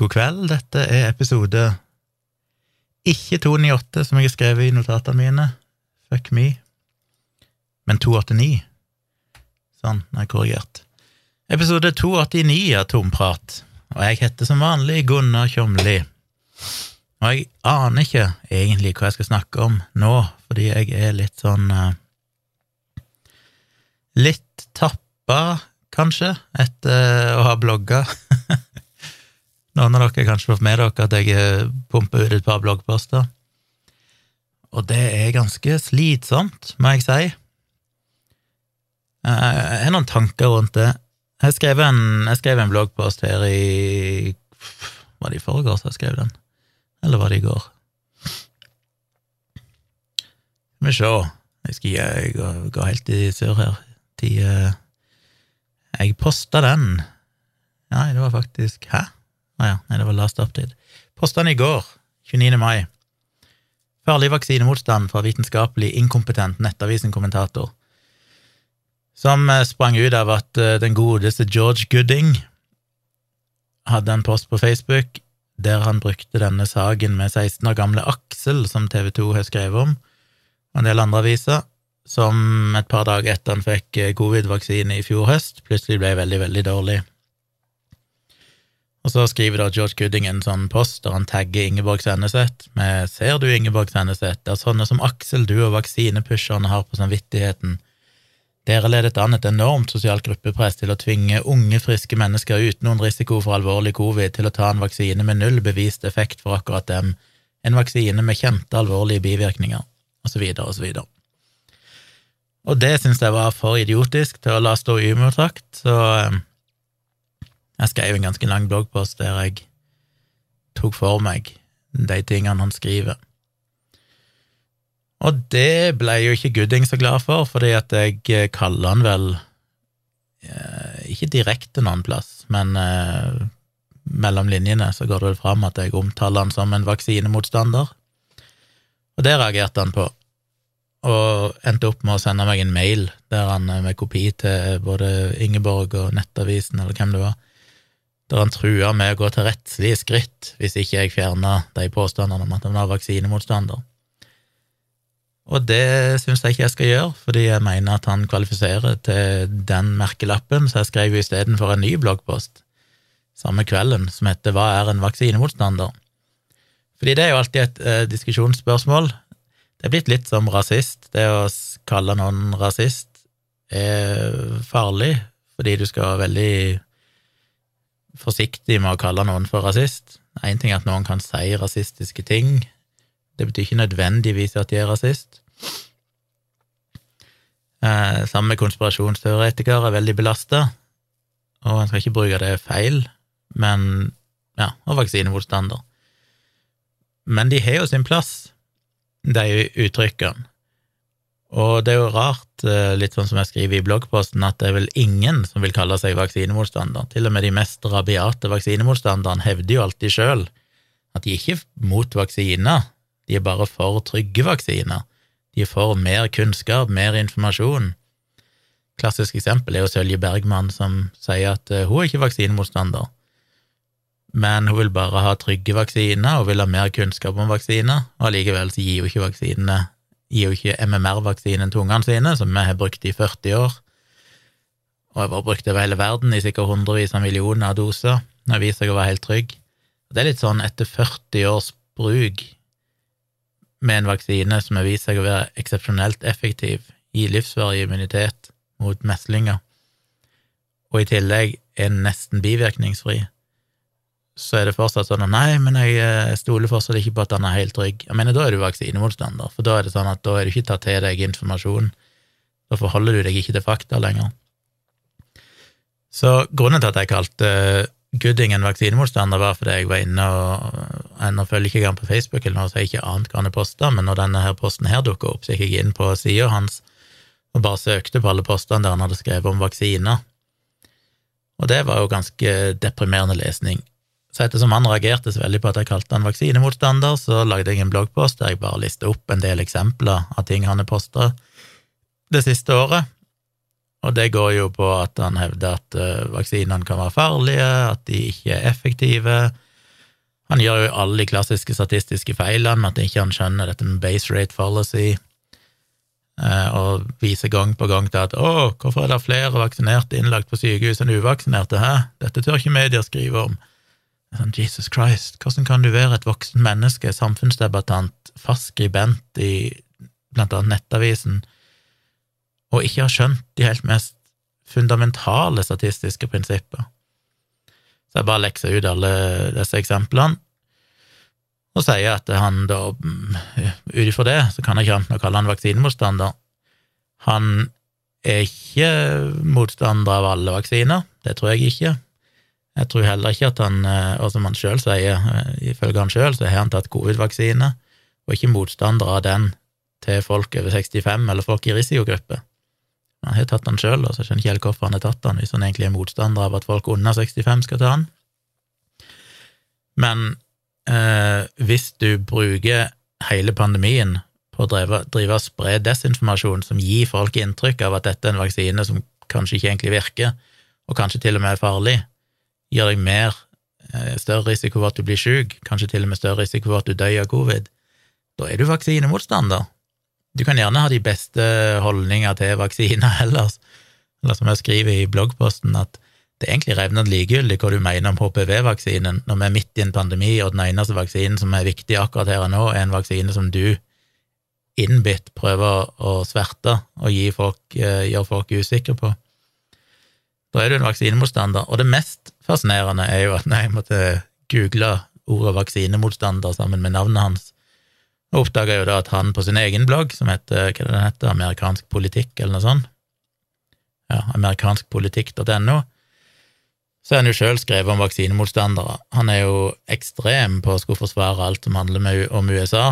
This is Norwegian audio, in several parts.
God kveld, dette er episode ikke 298, som jeg har skrevet i notatene mine, fuck me, men 289. Sånn, nå er jeg korrigert. Episode 289 av Tomprat, og jeg heter som vanlig Gunnar Kjomli. Og jeg aner ikke egentlig hva jeg skal snakke om nå, fordi jeg er litt sånn uh, Litt tappa, kanskje, etter å ha blogga. Noen av dere har kanskje fått med dere at jeg pumper ut et par bloggposter. Og det er ganske slitsomt, må jeg si. Jeg har noen tanker rundt det. Jeg skrev en, jeg skrev en bloggpost her i Var det i forgårs jeg skrev den? Eller var det i går? Skal vi se Jeg skal jeg gå helt i sør her. De, jeg posta den Nei, det var faktisk Hæ? Å ah, ja, nei, det var last update. Posta i går, 29. mai. Farlig vaksinemotstand fra vitenskapelig inkompetent Nettavisen-kommentator, som eh, sprang ut av at eh, den godeste George Gooding hadde en post på Facebook der han brukte denne saken med 16 år gamle Aksel, som TV 2 har skrevet om, og en del andre aviser, som et par dager etter han fikk eh, covid-vaksine i fjor høst, plutselig ble veldig, veldig dårlig. Og så skriver da George Gooding en sånn post der han tagger Ingeborg Senneset med Ser du, Ingeborg Senneset, det er sånne som Aksel, du og vaksinepusherne har på samvittigheten. Dere ledet an et enormt sosialt gruppepress til å tvinge unge, friske mennesker uten noen risiko for alvorlig covid til å ta en vaksine med null bevist effekt for akkurat dem, en vaksine med kjente alvorlige bivirkninger, så videre og så. Og det syns jeg var for idiotisk til å la stå uimotsagt, så eh, jeg skrev en ganske lang bloggpost der jeg tok for meg de tingene han skriver. Og det ble jo ikke Gooding så glad for, fordi at jeg kaller han vel eh, ikke direkte noen plass, men eh, mellom linjene så går det vel fram at jeg omtaler han som en vaksinemotstander. Og det reagerte han på, og endte opp med å sende meg en mail der han eh, med kopi til både Ingeborg og Nettavisen, eller hvem det var, der han trua med å gå til rettslige skritt hvis ikke jeg fjerna de påstandene om at han var vaksinemotstander. Og det syns jeg ikke jeg skal gjøre, fordi jeg mener at han kvalifiserer til den merkelappen, så jeg skrev jo istedenfor en ny bloggpost samme kvelden som heter Hva er en vaksinemotstander? Fordi det er jo alltid et eh, diskusjonsspørsmål. Det er blitt litt som rasist. Det å kalle noen rasist er farlig, fordi du skal være veldig forsiktig med å kalle noen for rasist. Én ting er at noen kan si rasistiske ting, det betyr ikke nødvendigvis at de er rasist. Eh, samme konspirasjonsteoretikere er veldig belasta, og en skal ikke bruke det feil, men ja, og vaksinemotstander. Men de har jo sin plass, de uttrykkene. Og det er jo rart, eh, litt sånn som jeg skriver i bloggposten, at det er vel ingen som vil kalle seg vaksinemotstander. Til og med de mest rabiate vaksinemotstanderne hevder jo alltid sjøl at de ikke er mot vaksiner, de er bare for trygge vaksiner. De for mer kunnskap, mer informasjon. Klassisk eksempel er jo Sølje Bergman, som sier at eh, hun er ikke vaksinemotstander, men hun vil bare ha trygge vaksiner og vil ha mer kunnskap om vaksiner, og allikevel så gir hun ikke vaksinene gir jo ikke MMR-vaksinen til ungene sine, som vi har brukt i 40 år, og har brukt over hele verden i sikkert hundrevis av millioner av doser. Det har vist seg å være helt trygg. Det er litt sånn etter 40 års bruk med en vaksine som har vist seg å være eksepsjonelt effektiv, i livsvarig immunitet mot meslinger, og i tillegg er nesten bivirkningsfri, så er det fortsatt sånn at nei, men jeg eh, stoler fortsatt ikke på at han er helt trygg. Jeg mener, da er du vaksinemotstander, for da er det sånn at da er du ikke tatt til deg informasjon. Da forholder du deg ikke til fakta lenger. Så grunnen til at jeg kalte Gooding en vaksinemotstander, var fordi jeg var inne og Ennå følger ikke han på Facebook, eller noe, så jeg ikke annet hva han posta, men når denne her posten her dukka opp, så gikk jeg inn på sida hans og bare søkte på alle postene der han hadde skrevet om vaksiner. Og det var jo ganske deprimerende lesning. Så ettersom han reagerte så veldig på at jeg kalte han vaksinemotstander, så lagde jeg en bloggpost der jeg bare lista opp en del eksempler av ting han har posta det siste året. Og det går jo på at han hevder at uh, vaksinene kan være farlige, at de ikke er effektive, Han gjør jo alle de klassiske statistiske feilene med at ikke han skjønner dette med base rate fallacy, eh, og viser gang på gang til at å, hvorfor er det flere vaksinerte innlagt på sykehus enn uvaksinerte, hæ, dette tør ikke media skrive om. Jesus Christ, hvordan kan du være et voksen menneske, samfunnsdebattant, fastskribent i blant annet Nettavisen, og ikke ha skjønt de helt mest fundamentale statistiske prinsipper? Så jeg bare lekser ut alle disse eksemplene, og sier at han da, ut ifra det, så kan jeg ikke annet enn å kalle han vaksinemotstander. Han er ikke motstander av alle vaksiner, det tror jeg ikke. Jeg tror heller ikke at han, eh, og som han sjøl sier, eh, ifølge han sjøl, så har han tatt covid-vaksine, og ikke motstander av den til folk over 65 eller folk i risikogruppe. Han har tatt den sjøl, så jeg skjønner ikke helt hvorfor han har tatt den, hvis han egentlig er motstander av at folk under 65 skal ta den. Men eh, hvis du bruker hele pandemien på å drive, drive og spre desinformasjon som gir folk inntrykk av at dette er en vaksine som kanskje ikke egentlig virker, og kanskje til og med er farlig, gir deg mer, eh, større risiko for at du blir syk, kanskje til og med større risiko for at du dør av covid, da er du vaksinemotstander. Du kan gjerne ha de beste holdninger til vaksiner ellers, eller som jeg skriver i bloggposten, at det er egentlig revnende likegyldig hva du mener om HPV-vaksinen, når vi er midt i en pandemi, og den eneste vaksinen som er viktig akkurat her og nå, er en vaksine som du innbitt prøver å sverte og folk, eh, gjøre folk usikre på. Da er du en vaksinemotstander. Og det mest fascinerende er jo at når jeg måtte google ordet vaksinemotstander sammen med navnet hans, og oppdaga jo da at han på sin egen blogg, som heter hva den heter, Amerikansk politikk, eller noe sånt, ja, amerikanskpolitikk.no, så er han jo sjøl skrevet om vaksinemotstandere. Han er jo ekstrem på å skulle forsvare alt som handler om USA.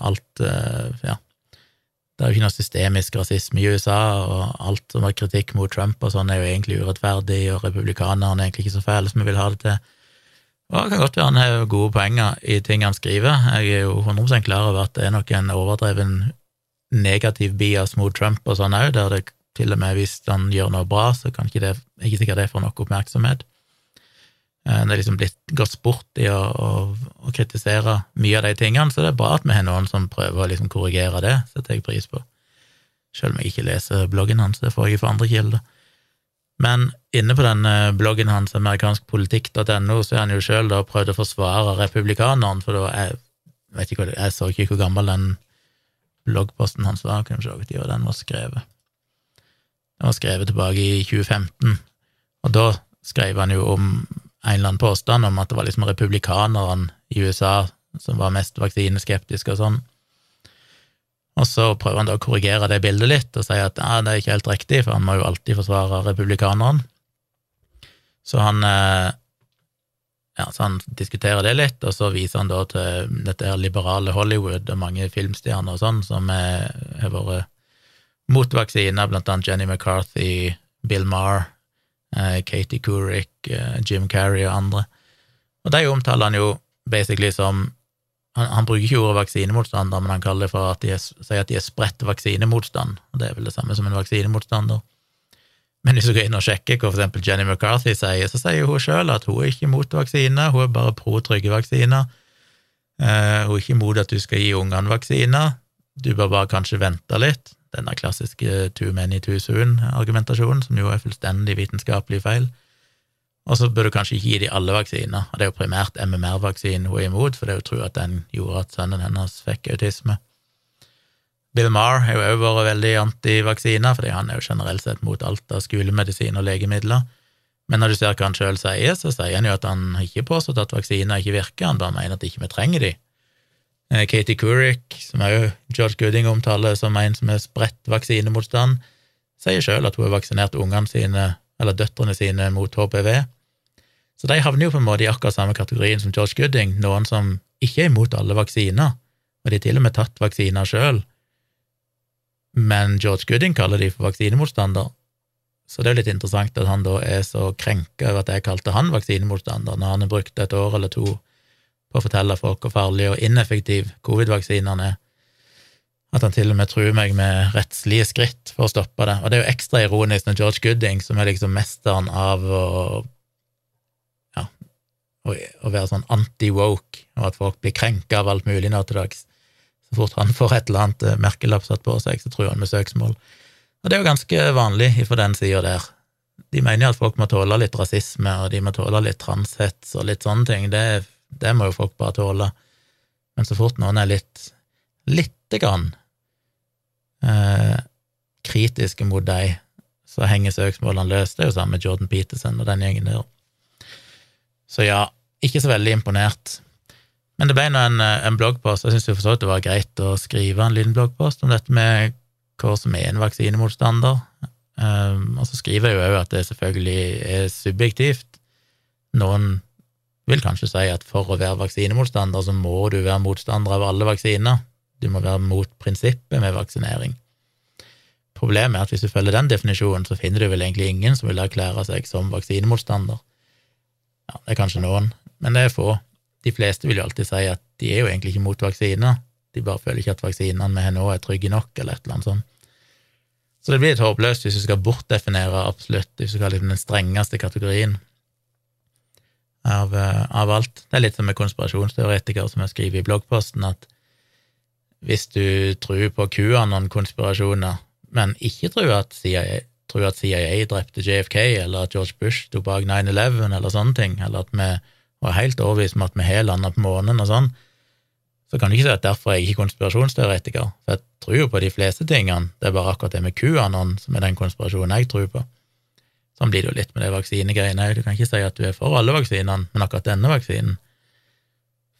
Alt eh, Ja. Det er jo ikke noe systemisk rasisme i USA, og alt som er kritikk mot Trump og sånn, er jo egentlig urettferdig, og republikanerne er egentlig ikke så fæle som vi vil ha det til. Og det kan godt være han har gode poenger i ting han skriver. Jeg er jo 100 klar over at det er nok en overdreven negativ bias mot Trump og sånn òg, der det til og med hvis han gjør noe bra, så kan ikke det ikke sikkert det får nok oppmerksomhet. Eh, det er liksom blitt gått sport i å, å, å, kritisere mye av de tingene, så det er bra at vi har noen som prøver å liksom korrigere det, setter jeg pris på. Selv om jeg ikke leser bloggen hans, det får jeg fra andre kilder. Men inne på den bloggen hans, amerikanskpolitikk.no, så har han jo sjøl prøvd å forsvare republikaneren, for da jeg, vet ikke, jeg så ikke hvor gammel den bloggposten hans var, kunne se når den var skrevet. Den var skrevet tilbake i 2015, og da skrev han jo om en eller annen påstand om at det var liksom republikanerne i USA som var mest vaksineskeptiske og sånn. Og så prøver han da å korrigere det bildet litt og si at ja, det er ikke helt riktig, for han må jo alltid forsvare republikaneren. Så han eh, ja, så han diskuterer det litt, og så viser han da til dette her liberale Hollywood og mange filmstjerner og sånn som har vært mot vaksiner, blant annet Jenny McCarthy, Bill Marr, Katie Couric, eh, Jim Carrey og andre. Og de omtaler han jo basically som han, han, bruker ikke ordet vaksinemotstander, men han kaller det for at de er, sier at de er spredt vaksinemotstand, og det er vel det samme som en vaksinemotstander. Men hvis du går inn og sjekker hva for eksempel Jenny McCarthy sier, så sier hun sjøl at hun er ikke imot vaksiner, hun er bare pro trygge vaksiner. Uh, hun er ikke imot at du skal gi ungene vaksiner, du bør bare kanskje vente litt. Denne klassiske too many too soon-argumentasjonen, som jo er fullstendig vitenskapelig feil. Og så bør du kanskje ikke gi de alle vaksiner, og det er jo primært MMR-vaksinen hun er imot, for det er jo tro at den gjorde at sønnen hennes fikk autisme. Bill Marr har jo òg vært veldig antivaksiner, fordi han er jo generelt sett mot alt av skolemedisin og legemidler. Men når du ser hva han sjøl sier, så sier han jo at han ikke påstått at vaksiner ikke virker, han bare mener at ikke vi trenger de. Eh, Katie Couric, som òg George Gooding omtaler som en som er spredt vaksinemotstand, sier sjøl at hun har vaksinert ungene sine eller døtrene sine mot HPV. Så de havner jo på en måte i akkurat samme kategorien som George Gooding, noen som ikke er imot alle vaksiner, og de har til og med tatt vaksiner sjøl, men George Gooding kaller de for vaksinemotstander. Så det er litt interessant at han da er så krenka over at jeg kalte han vaksinemotstander, når han har brukt et år eller to på å fortelle folk hvor farlig og ineffektiv covid-vaksinene er at han til og med truer meg med rettslige skritt for å stoppe det. Og det er jo ekstra ironisk når George Gooding, som er liksom mesteren av å ja, å, være sånn anti-woke, og at folk blir krenka av alt mulig nå til dags. Så fort han får et eller annet merkelapp satt på seg, så truer han med søksmål. Og det er jo ganske vanlig fra den sida der. De mener jo at folk må tåle litt rasisme, og de må tåle litt transhets og litt sånne ting. Det, det må jo folk bare tåle. Men så fort noen er litt lite grann eh, kritiske mot deg, så henger søksmålene løst. Det er jo sammen med Jordan Peterson og den gjengen der. Så ja, ikke så veldig imponert. Men det ble nå en, en bloggpost. Jeg syns det var greit å skrive en liten bloggpost om dette med hva som er en vaksinemotstander. Um, og så skriver jeg jo òg at det selvfølgelig er subjektivt. Noen vil kanskje si at for å være vaksinemotstander, så må du være motstander av alle vaksiner. Du må være mot prinsippet med vaksinering. Problemet er at hvis du følger den definisjonen, så finner du vel egentlig ingen som vil erklære seg som vaksinemotstander. Ja, det er kanskje noen, men det er få. De fleste vil jo alltid si at de er jo egentlig ikke mot vaksiner, de bare føler ikke at vaksinene vi har nå, er trygge nok, eller et eller annet sånt. Så det blir litt håpløst hvis du skal bortdefinere absolutt, hvis du skal ha liksom den strengeste kategorien av, eh, av, alt. Det er litt som med konspirasjonsteoretikere, som jeg skriver i bloggposten, at hvis du tror på QAnon-konspirasjoner, men ikke tror at, CIA, tror at CIA drepte JFK, eller at George Bush sto bak 9-11, eller sånne ting, eller at vi var helt overbevist om at vi har landa på månen og sånn, så kan du ikke si at derfor er jeg ikke konspirasjonsteoretiker, for jeg tror jo på de fleste tingene, det er bare akkurat det med QAnon som er den konspirasjonen jeg tror på. Sånn blir det jo litt med de vaksinegreiene òg, du kan ikke si at du er for alle vaksinene, men akkurat denne vaksinen.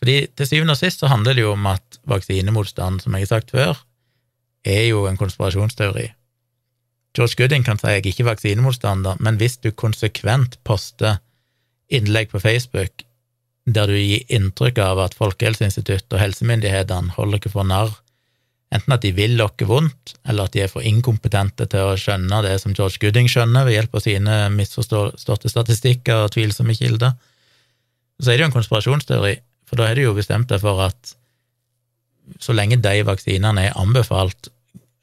Fordi til syvende og sist så handler det jo om at vaksinemotstand, som jeg har sagt før, er jo en konspirasjonsteori. George Gooding kan si jeg er ikke vaksinemotstander, men hvis du konsekvent poster innlegg på Facebook der du gir inntrykk av at Folkehelseinstituttet og helsemyndighetene holder dere for narr, enten at de vil dere vondt, eller at de er for inkompetente til å skjønne det som George Gooding skjønner ved hjelp av sine misforståtte statistikker og tvilsomme kilder, så er det jo en konspirasjonsteori, for da er det jo bestemt deg for at så lenge de vaksinene er anbefalt,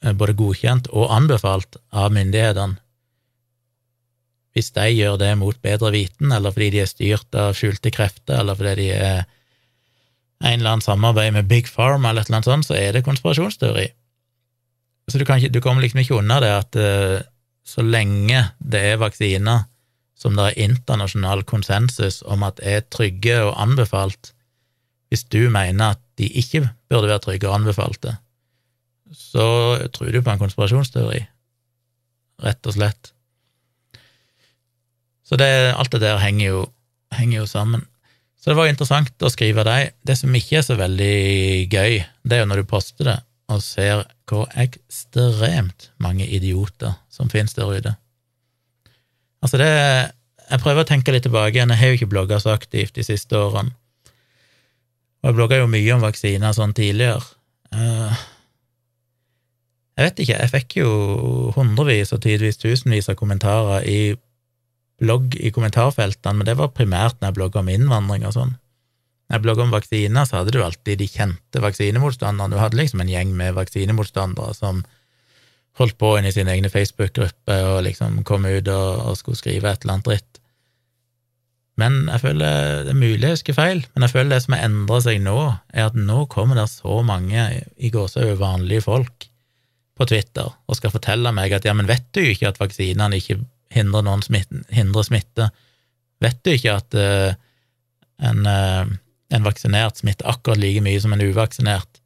eh, både godkjent og anbefalt av myndighetene, hvis de gjør det mot bedre viten, eller fordi de er styrt av skjulte krefter, eller fordi de er en eller annen samarbeid med Big Pharma eller et eller annet sånt, så er det konspirasjonsteori. Så du, ikke, du kommer liksom ikke unna det at uh, så lenge det er vaksiner som det er internasjonal konsensus om at er trygge og anbefalt, hvis du mener at de ikke burde være trygge og anbefalte, så tror du på en konspirasjonsteori, rett og slett. Så det, alt det der henger jo, henger jo, sammen. Så det var interessant å skrive deg. Det som ikke er så veldig gøy, det er jo når du poster det og ser hvor ekstremt mange idioter som finnes der ute. Altså, det Jeg prøver å tenke litt tilbake igjen. Jeg har jo ikke blogga så aktivt de siste årene. Og jeg blogga jo mye om vaksiner sånn tidligere. Uh, jeg vet ikke, jeg fikk jo hundrevis og tidvis tusenvis av kommentarer i blogg i kommentarfeltene, men det var primært når jeg blogga om innvandring og sånn. Når jeg blogga om vaksiner, så hadde du alltid de kjente vaksinemotstanderne. Du hadde liksom en gjeng med vaksinemotstandere som holdt på inn i sine egne Facebook-grupper og liksom kom ut og, og, skulle skrive et eller annet dritt. Men jeg føler det er mulig jeg husker feil, men jeg føler det som har endra seg nå, er at nå kommer det så mange i gåseøyne vanlige folk på Twitter og skal fortelle meg at ja, men vet du ikke at vaksinene ikke hindre noen smitte, hindre smitte. Vet du ikke at uh, en, uh, en, vaksinert smitter akkurat like mye som en uvaksinert?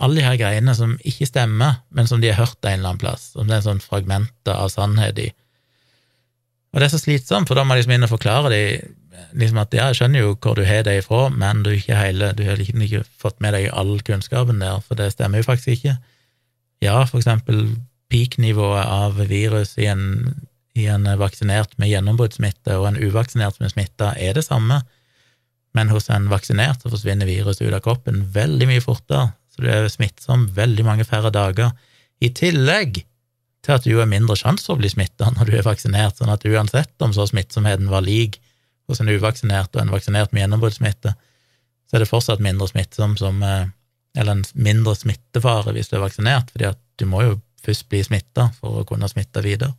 Alle de her greiene som ikke stemmer, men som de har hørt en eller annen plass, som det er sånn fragmenter av sannhet i. Og det er så slitsomt, for da må de liksom inn og forklare de, liksom at ja, jeg skjønner jo hvor du har det ifra, men du, ikke hele, du har ikke, ikke fått med deg all kunnskapen der, for det stemmer jo faktisk ikke. Ja, for eksempel peak-nivået av virus i en i en vaksinert med gjennombruddssmitte og en uvaksinert med smitta er det samme, men hos en vaksinert så forsvinner viruset ut av kroppen veldig mye fortere, så du er smittsom veldig mange færre dager, i tillegg til at du har mindre sjanse for å bli smitta når du er vaksinert, sånn at uansett om så smittsomheten var lik hos en uvaksinert og en vaksinert med gjennombruddssmitte, så er det fortsatt mindre smittsom som eh, Eller en mindre smittefare hvis du er vaksinert, fordi at du må jo først bli smitta for å kunne smitte videre.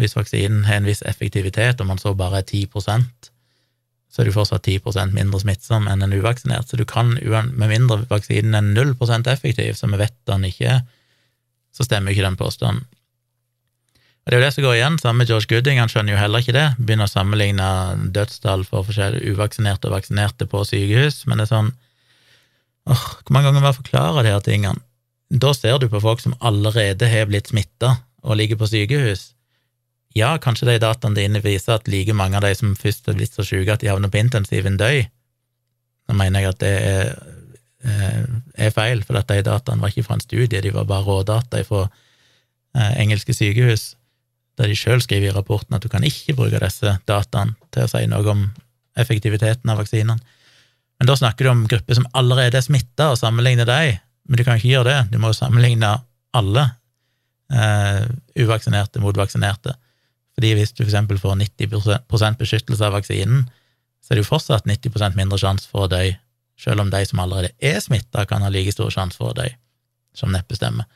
Hvis vaksinen har en viss effektivitet, og man så bare er 10% så er du fortsatt 10% mindre smittsom enn en uvaksinert. Så du kan, med mindre vaksinen er 0% effektiv, som vi vet den ikke er, så stemmer ikke den påstanden. Og Det er jo det som går igjen, samme George Gooding, han skjønner jo heller ikke det, begynner å sammenligne dødstall for forskjellige uvaksinerte og vaksinerte på sykehus, men det er sånn åh, Hvor mange ganger må jeg forklare de her tingene? Da ser du på folk som allerede har blitt smitta og ligger på sykehus. Ja, kanskje de dataene dine viser at like mange av de som først er blitt så syke at de havner på intensiven, døy. Nå mener jeg at det er, eh, er feil, for at de dataene var ikke fra en studie, de var bare rådata fra eh, engelske sykehus, der de sjøl skriver i rapporten at du kan ikke bruke disse dataene til å si noe om effektiviteten av vaksinene. Men da snakker du om grupper som allerede er smitta, og sammenligner dem. Men du kan ikke gjøre det, du må jo sammenligne alle eh, uvaksinerte mot vaksinerte. Fordi hvis du eksempel får 90% beskyttelse av vaksinen, så er det jo fortsatt 90% mindre sjanse for å dø, selv om de som allerede er smitta, kan ha like stor sjanse for å dø, som neppe stemmer.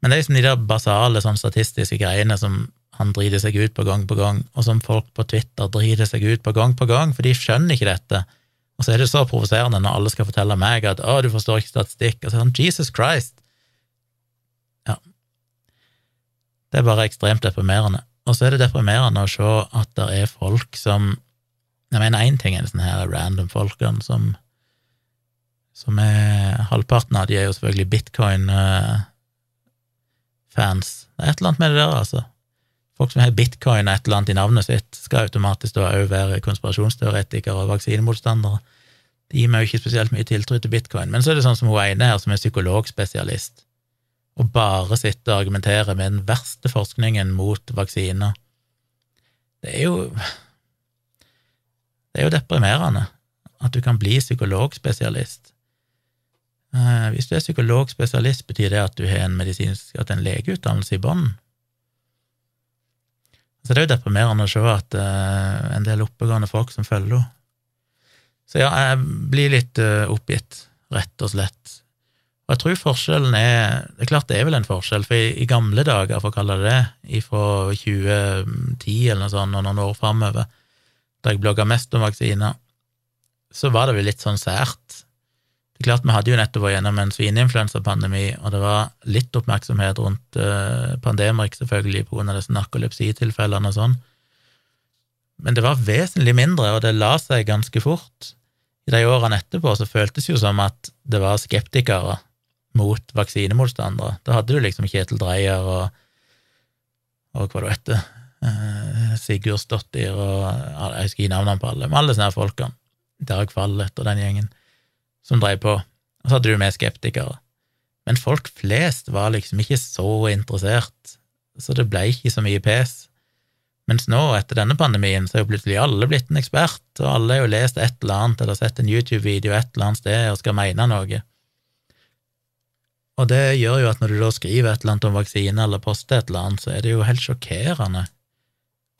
Men det er liksom de der basale sånn statistiske greiene som han driter seg ut på gang på gang, og som folk på Twitter driter seg ut på gang på gang, for de skjønner ikke dette. Og så er det så provoserende når alle skal fortelle meg at 'å, du forstår ikke statistikk', og så er det sånn Jesus Christ! Ja. Det er bare ekstremt deprimerende. Og så er det deprimerende å se at det er folk som Jeg mener, én ting er sånne her random folkene som som er Halvparten av de er jo selvfølgelig bitcoin-fans. Det er et eller annet med det der, altså. Folk som har bitcoin og et eller annet i navnet sitt, skal automatisk da òg være konspirasjonsteoretikere og vaksinemotstandere. De gir meg jo ikke spesielt mye tiltro til bitcoin. Men så er det sånn som hun ene her, som er psykologspesialist og bare sitte og argumentere med den verste forskningen mot vaksiner. Det er jo Det er jo deprimerende at du kan bli psykologspesialist. Eh, hvis du er psykologspesialist, betyr det at du har en medisinsk, at en legeutdannelse i bånn. Så det er jo deprimerende å se at uh, en del oppegående folk som følger henne. Så ja, jeg blir litt uh, oppgitt, rett og slett. Og jeg tror forskjellen er Det er klart det er vel en forskjell, for i, i gamle dager, for å kalle det det, fra 2010 eller noe sånt, og noen år framover, da jeg blogga mest om vaksiner, så var det vel litt sånn sært. Det er klart Vi hadde jo nettopp vært gjennom en svineinfluensapandemi, og det var litt oppmerksomhet rundt uh, Pandemrix, selvfølgelig, pga. disse narkolepsitilfellene og sånn, men det var vesentlig mindre, og det la seg ganske fort. I de årene etterpå så føltes det jo som at det var skeptikere mot vaksinemotstandere. Da hadde du liksom Kjetil Dreyer og, og hva det heter, eh, Sigurdsdottir og Jeg husker ikke navnene på alle, men alle sånne folkene, Dag Fallet og den gjengen, som drev på. Og så hadde du med skeptikere. Men folk flest var liksom ikke så interessert, så det ble ikke så mye pes. Mens nå, etter denne pandemien, så er jo plutselig alle blitt en ekspert, og alle har jo lest et eller annet eller sett en YouTube-video et eller annet sted og skal mene noe. Og det gjør jo at når du da skriver et eller annet om vaksine eller poster et eller annet, så er det jo helt sjokkerende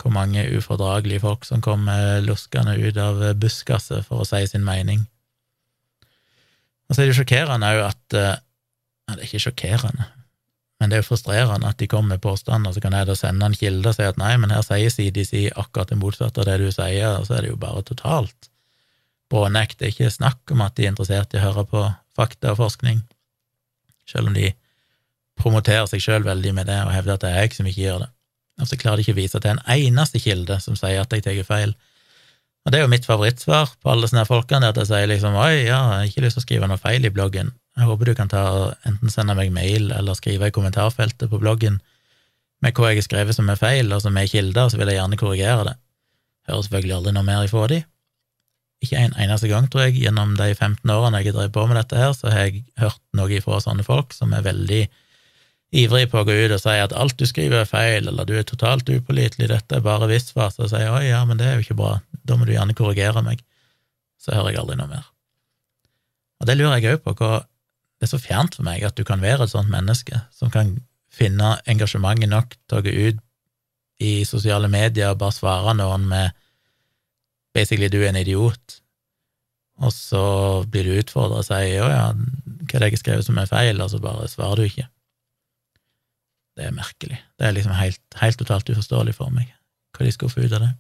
hvor mange ufordragelige folk som kommer luskende ut av buskaset for å si sin mening. Og så er det jo sjokkerende òg at eh, ja, Det er ikke sjokkerende, men det er jo frustrerende at de kommer med påstander, så kan jeg da sende en kilde og si at nei, men her sier CDC akkurat det motsatte av det du sier, og så er det jo bare totalt brånekt. Det er ikke snakk om at de er interessert i å høre på fakta og forskning selv om de promoterer seg sjøl veldig med det og hevder at det er jeg som ikke gjør det. Og så klarer de ikke å vise til en eneste kilde som sier at jeg tar feil. Og det er jo mitt favorittsvar på alle sånne folkene, at jeg sier liksom oi, ja, jeg har ikke lyst til å skrive noe feil i bloggen, jeg håper du kan ta enten sende meg mail eller skrive i kommentarfeltet på bloggen med hva jeg har skrevet som er feil, og som er kilder, så vil jeg gjerne korrigere det. Hører selvfølgelig aldri noe mer ifra de, ikke en eneste gang, tror jeg, gjennom de 15 årene jeg har drevet på med dette her, så har jeg hørt noe fra sånne folk som er veldig ivrige på å gå ut og si at alt du skriver er feil, eller du er totalt upålitelig, dette er bare visvas, og sier oi, ja, men det er jo ikke bra, da må du gjerne korrigere meg. Så hører jeg aldri noe mer. Og det lurer jeg òg på, hva det er så fjernt for meg at du kan være et sånt menneske som kan finne engasjementet nok til å gå ut i sosiale medier og bare svare noen med basically du er en idiot, og så blir du utfordra og sier å ja, hva er det jeg har skrevet som er feil, og så bare svarer du ikke. Det er merkelig. Det er liksom helt, helt totalt uforståelig for meg, hva de skulle få ut av det.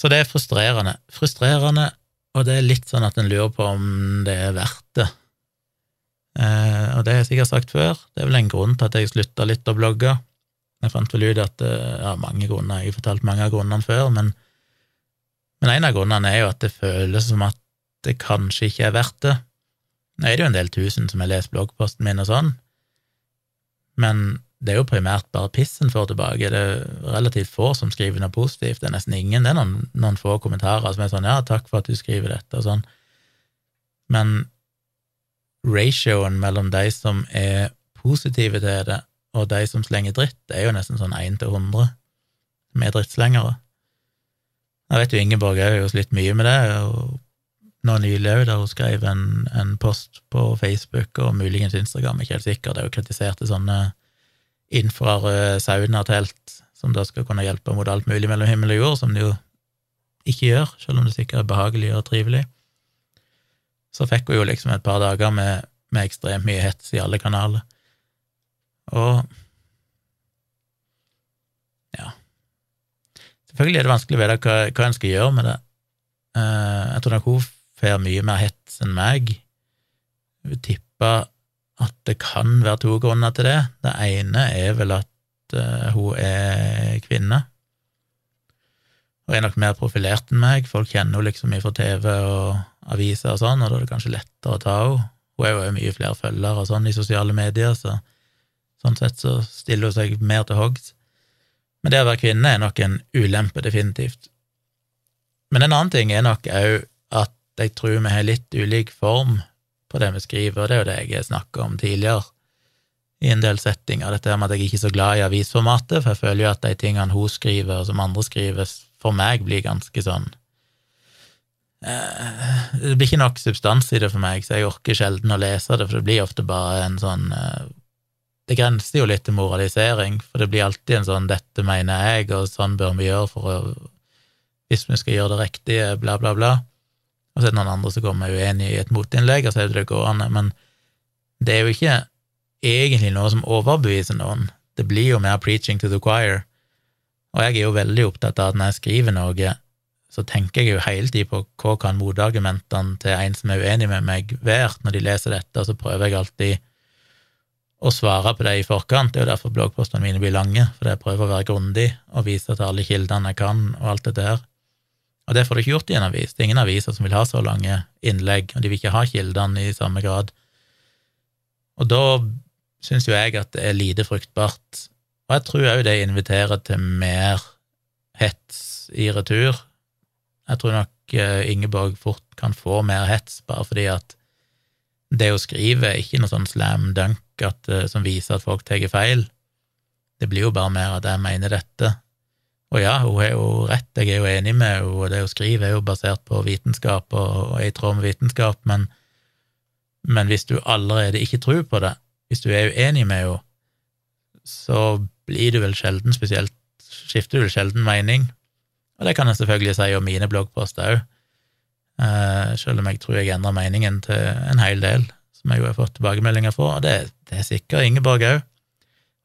Så det er frustrerende. Frustrerende, og det er litt sånn at en lurer på om det er verdt det. Eh, og det har jeg sikkert sagt før, det er vel en grunn til at jeg slutta litt å blogge. Jeg fant vel ut at det ja, mange grunner, jeg har fortalt mange av grunnene før, men, men en av grunnene er jo at det føles som at det kanskje ikke er verdt det. Nå er det jo en del tusen som har lest bloggposten min og sånn, men det er jo primært bare pissen får tilbake. Det er relativt få som skriver noe positivt. Det er nesten ingen. Det er noen, noen få kommentarer som er sånn 'ja, takk for at du skriver dette', og sånn. Men ratioen mellom de som er positive til det, og de som slenger dritt, det er jo nesten sånn 1 til 100 med drittslengere. Jeg vet jo Ingeborg har jo slitt mye med det, og nå nylig òg, der hun skrev en, en, post på Facebook og muligens Instagram, ikke helt sikker, der hun kritiserte sånne infrarøde saunatelt, som da skal kunne hjelpe mot alt mulig mellom himmel og jord, som det jo ikke gjør, selv om det sikkert er behagelig og trivelig. Så fikk hun jo liksom et par dager med, med ekstremt mye hets i alle kanaler. Og ja Selvfølgelig er det vanskelig å vite hva, hva en skal gjøre med det. Uh, jeg tror nok hun får mye mer hets enn meg. Hun tipper at det kan være to grunner til det. Det ene er vel at uh, hun er kvinne, Hun er nok mer profilert enn meg. Folk kjenner henne liksom fra TV og aviser og sånn, og da er det kanskje lettere å ta henne. Hun er jo mye flere følgere og sånn i sosiale medier, så sånn sett så stiller hun seg mer til hoggs. Men det å være kvinne er nok en ulempe, definitivt. Men en annen ting er nok òg at jeg tror vi har litt ulik form på det vi skriver, og det er jo det jeg snakka om tidligere i en del settinger, dette med at jeg ikke er så glad i avisformatet, for jeg føler jo at de tingene hun skriver, og som andre skriver, for meg blir ganske sånn eh, Det blir ikke nok substans i det for meg, så jeg orker sjelden å lese det, for det blir ofte bare en sånn eh, Det grenser jo litt til moralisering, for det blir alltid en sånn 'dette mener jeg', og 'sånn bør vi gjøre for å Hvis vi skal gjøre det riktige', bla, bla, bla. Og så er det noen andre som kommer uenig i et motinnlegg, og så er det det gående. Men det er jo ikke egentlig noe som overbeviser noen. Det blir jo mer preaching to the choir. Og jeg er jo veldig opptatt av at når jeg skriver noe, så tenker jeg jo hele tiden på hva kan motargumentene til en som er uenig med meg, være når de leser dette, og så prøver jeg alltid å svare på det i forkant. Det er jo derfor bloggpostene mine blir lange, fordi jeg prøver å være grundig og vise til alle kildene jeg kan, og alt det der. Og det får du ikke gjort i en avis. Det er ingen aviser som vil ha så lange innlegg, og de vil ikke ha kildene i samme grad. Og da syns jo jeg at det er lite fruktbart. Og jeg tror òg det inviterer til mer hets i retur. Jeg tror nok eh, Ingeborg fort kan få mer hets, bare fordi at det hun skriver, er ikke noe sånn slam dunk at, eh, som viser at folk tar feil. Det blir jo bare mer at jeg mener dette, og ja, hun har jo rett, jeg er jo enig med henne, og det hun skriver er jo basert på vitenskap og er i tråd med vitenskap, men, men hvis du allerede ikke tror på det, hvis du er uenig med henne, så blir du vel sjelden spesielt Skifter du vel sjelden mening, og det kan jeg selvfølgelig si om mine bloggposter òg, eh, selv om jeg tror jeg endrer meningen til en hel del, som jeg jo har fått tilbakemeldinger fra, og det, det er sikkert Ingeborg òg,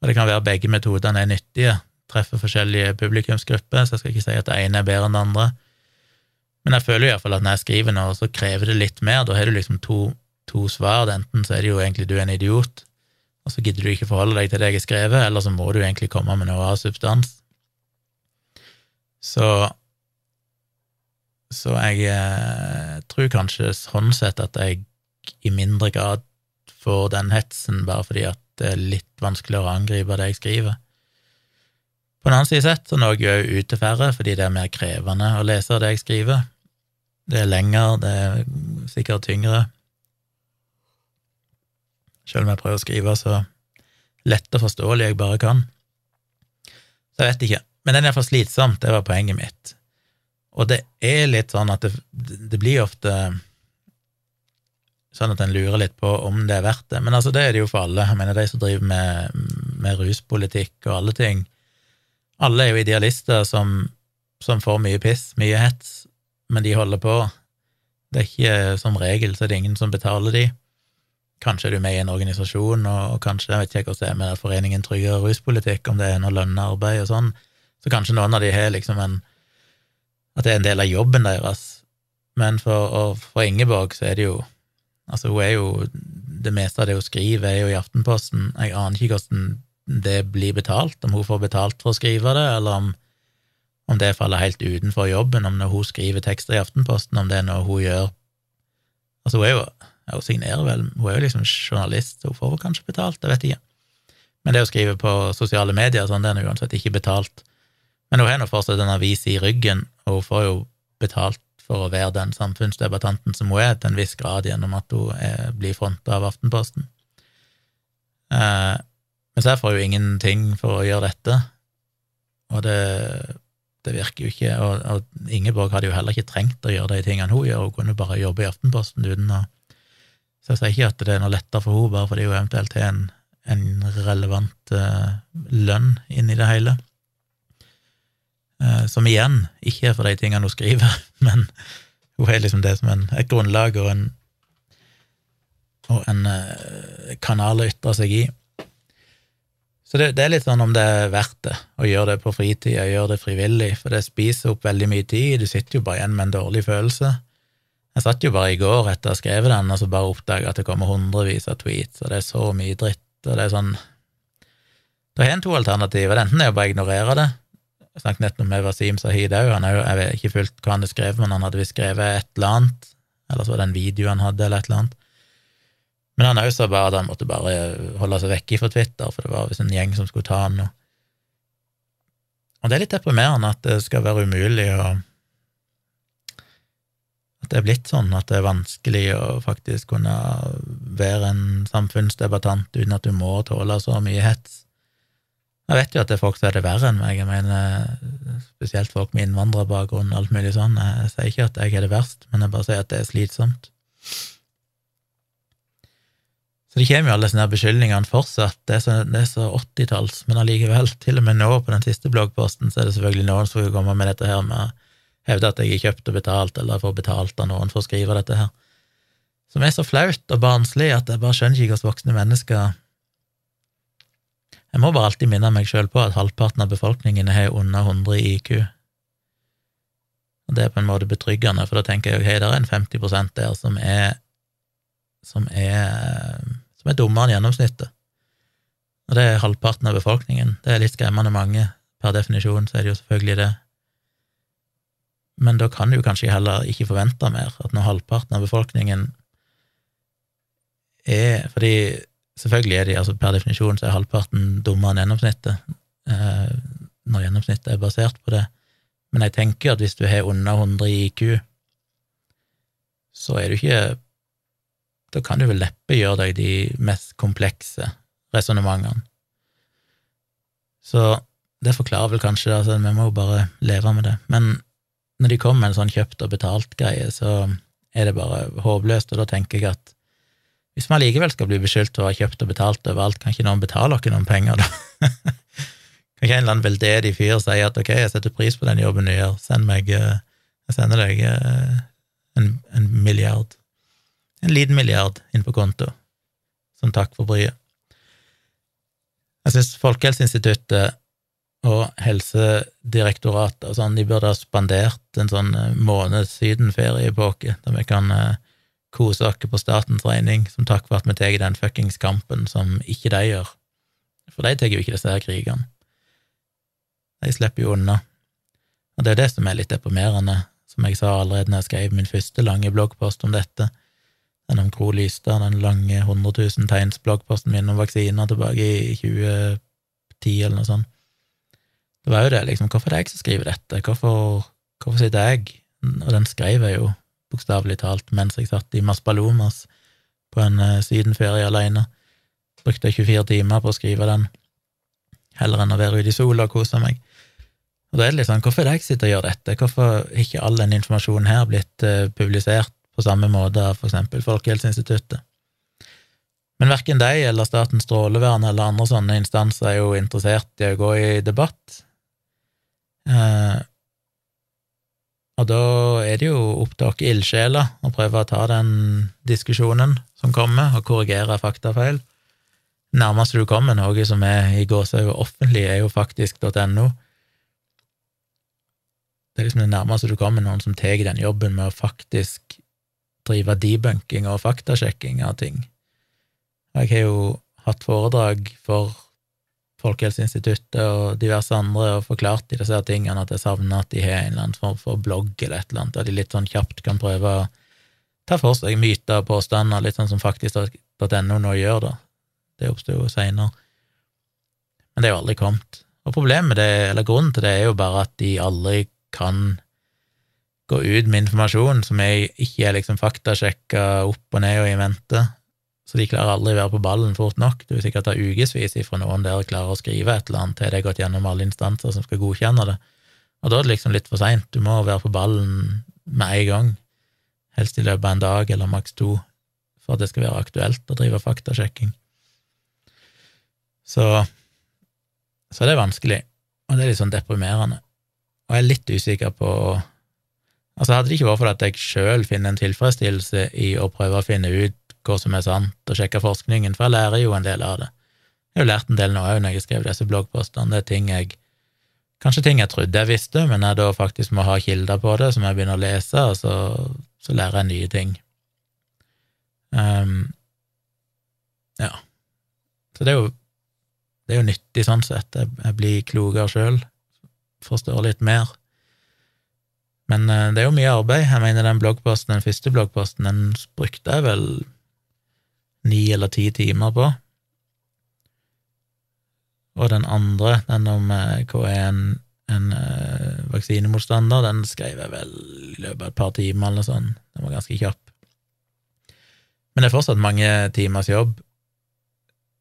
og det kan være begge metodene er nyttige, treffer forskjellige publikumsgrupper, så jeg skal ikke si at det ene er bedre enn det andre. Men jeg føler iallfall at når jeg skriver noe, så krever det litt mer. Da har du liksom to, to svar. Enten så er det jo egentlig du er en idiot, og så gidder du ikke forholde deg til det jeg har skrevet, eller så må du egentlig komme med noe av substans. Så Så jeg eh, tror kanskje sånn sett at jeg i mindre grad får den hetsen, bare fordi at det er litt vanskeligere å angripe det jeg skriver. På den annen side sett så når jeg ut til færre, fordi det er mer krevende å lese det jeg skriver. Det er lenger, det er sikkert tyngre. Selv om jeg prøver å skrive så lett og forståelig jeg bare kan. Så jeg vet ikke. Men den er iallfall slitsomt, det var poenget mitt. Og det er litt sånn at det, det blir ofte sånn at en lurer litt på om det er verdt det. Men altså, det er det jo for alle. Jeg mener, de som driver med, med ruspolitikk og alle ting, alle er jo idealister som, som får mye piss, mye hets, men de holder på. Det er ikke som regel så er det ingen som betaler de. Kanskje er du med i en organisasjon, og, kanskje, jeg vet ikke hvordan det er med Foreningen tryggere ruspolitikk, om det er noe lønna arbeid og sånn, så kanskje noen av de har liksom en at det er en del av jobben deres. Men for, for Ingeborg så er det jo Altså, hun er jo Det meste av det hun skriver, er jo i Aftenposten. Jeg aner ikke hvordan det blir betalt, om hun får betalt for å skrive det, eller om, om det faller helt utenfor jobben, om når hun skriver tekster i Aftenposten, om det er noe hun gjør Altså, hun er jo Hun signerer vel, hun er jo liksom journalist, hun får kanskje betalt, det vet jeg ikke. Men det å skrive på sosiale medier, sånn, det er uansett ikke betalt. Men hun har nå fortsatt en avis i ryggen, og hun får jo betalt for å være den samfunnsdebattanten som hun er, til en viss grad gjennom at hun er, blir fronta av Aftenposten. Eh, men så får hun ingenting for å gjøre dette, og det, det virker jo ikke og, og, Ingeborg hadde jo heller ikke trengt å gjøre de tingene hun gjør, hun kunne bare jobbe i Aftenposten uten å Så jeg sier ikke at det er noe lettere for henne bare fordi hun eventuelt har en, en relevant eh, lønn inni det hele. Eh, som igjen ikke er for de tingene hun skriver, men hun har liksom det som en, et grunnlag og en, og en uh, kanal å ytre seg i. Så det, det, er litt sånn om det er verdt det å gjøre det på fritida, gjøre det frivillig, for det spiser opp veldig mye tid, du sitter jo bare igjen med en dårlig følelse. Jeg satt jo bare i går etter å ha skrevet den, og så bare oppdaga at det kommer hundrevis av tweets, og det er så mye dritt, og det er sånn Da har en to alternativer, enten er det bare ignorere det, jeg snakket nettopp med Wasim Sahid òg, jeg vet ikke fullt hva han hadde skrevet, men han hadde visst skrevet et eller annet, eller så var det en video han hadde, eller et eller annet. Men han òg sa bare at han måtte bare holde seg vekke fra Twitter, for det var visst en gjeng som skulle ta han nå. Og det er litt deprimerende at det skal være umulig å At det er blitt sånn at det er vanskelig å faktisk kunne være en samfunnsdebattant uten at du må tåle så mye hets. Jeg vet jo at det er folk som er det verre enn meg, jeg mener spesielt folk med innvandrerbakgrunn og alt mulig sånn. Jeg sier ikke at jeg er det verst, men jeg bare sier at det er slitsomt. Så det kommer jo alle sånne beskyldningene fortsatt, det er så, så 80-talls, men allikevel, til og med nå på den siste bloggposten, så er det selvfølgelig noen som vil komme med dette her med å hevde at jeg er kjøpt og betalt, eller får betalt av noen for å skrive dette her, som er så flaut og barnslig at jeg bare skjønner ikke hvordan voksne mennesker jeg må bare alltid minne meg sjøl på at halvparten av befolkningen har under 100 i IQ. Og det er på en måte betryggende, for da tenker jeg ok, det er en 50 der som er som er, som er dummere enn gjennomsnittet. Og det er halvparten av befolkningen. Det er litt skremmende mange. Per definisjon så er det jo selvfølgelig det. Men da kan du kanskje heller ikke forvente mer, at når halvparten av befolkningen er Fordi Selvfølgelig er de, altså per definisjon, så er halvparten dummere enn gjennomsnittet, eh, når gjennomsnittet er basert på det. Men jeg tenker at hvis du har under 100 i IQ, så er du ikke Da kan du vel neppe gjøre deg de mest komplekse resonnementene. Så det forklarer vel kanskje det, altså vi må jo bare leve med det. Men når de kommer med en sånn kjøpt og betalt-greie, så er det bare håpløst, og da tenker jeg at hvis vi allikevel skal bli beskyldt for å ha kjøpt og betalt overalt, kan ikke noen betale oss noen penger, da? kan ikke en eller annen veldedig fyr si at ok, jeg setter pris på den jobben du gjør, send meg eh, Jeg sender deg eh, en, en milliard, en liten milliard inn på konto, som takk for bryet. Jeg syns Folkehelseinstituttet og Helsedirektoratet og sånn, de burde ha spandert en sånn eh, på sydenferieepoke, der vi kan kose oss på statens regning, som takk for at vi tar den fuckings kampen som ikke de gjør. For de tar jo ikke disse her krigene. De slipper jo unna. Og det er det som er litt deprimerende, som jeg sa allerede når jeg skrev min første lange bloggpost om dette, den om Gro Lystad, den lange 100 000 tegns bloggposten min om vaksiner tilbake i 2010 eller noe sånt. Det var jo det, liksom, hvorfor er det jeg som skriver dette, hvorfor, hvorfor sitter jeg, og den skrev jeg jo bokstavelig talt, mens jeg satt i Maspalomas på en uh, sydenferie alene. Brukte 24 timer på å skrive den, heller enn å være ute i sola og kose meg. Og da er det litt sånn, hvorfor er det jeg sitter og gjør dette, hvorfor er ikke all den informasjonen her blitt uh, publisert på samme måte av for eksempel Folkehelseinstituttet? Men verken de eller Statens strålevern eller andre sånne instanser er jo interessert i å gå i debatt. Uh, og da er det jo opp til oss ildsjeler å prøve å ta den diskusjonen som kommer, og korrigere faktafeil. Nærmest du kommer noe som er i gåsehud offentlig, er jo faktisk.no. Det er liksom det nærmeste du kommer noen som tar den jobben med å faktisk drive debunking og faktasjekking av ting. Jeg har jo hatt foredrag for Folkehelseinstituttet og diverse andre og forklart de disse tingene at jeg savner at de har en eller annen form for blogg eller et eller annet, der de litt sånn kjapt kan prøve å ta for seg myter og påstander, litt sånn som faktisk.no nå gjør, da. Det oppsto jo seinere. Men det er jo aldri kommet. Og problemet det, eller grunnen til det, er jo bare at de aldri kan gå ut med informasjon som jeg ikke er liksom faktasjekka opp og ned og i mente. Så de klarer aldri å være på ballen fort nok. Det vil sikkert ta ukevis ifra noen der klarer å skrive et eller annet til det er gått gjennom alle instanser som skal godkjenne det. Og da er det liksom litt for seint. Du må være på ballen med en gang, helst i løpet av en dag eller maks to, for at det skal være aktuelt å drive faktasjekking. Så, så det er vanskelig, og det er litt sånn deprimerende. Og jeg er litt usikker på Altså, hadde det ikke vært for at jeg sjøl finner en tilfredsstillelse i å prøve å finne ut hva som er sant, og sjekke forskningen, for jeg lærer jo en del av det. Jeg har jo lært en del nå òg når jeg har skrevet disse bloggpostene. Det er ting jeg Kanskje ting jeg trodde jeg visste, men jeg da faktisk må ha kilder på det, som jeg begynner å lese, og så, så lærer jeg nye ting. Um, ja. Så det er jo det er jo nyttig sånn sett. Jeg, jeg blir klokere sjøl, forstår litt mer. Men uh, det er jo mye arbeid. Jeg mener den bloggposten, den første bloggposten, den brukte jeg vel ni eller ti timer på. Og den andre, den om uh, hva er en, en uh, vaksinemotstander, den skrev jeg vel i løpet av et par timer eller sånt. Den var ganske kjapp. Men det er fortsatt mange timers jobb,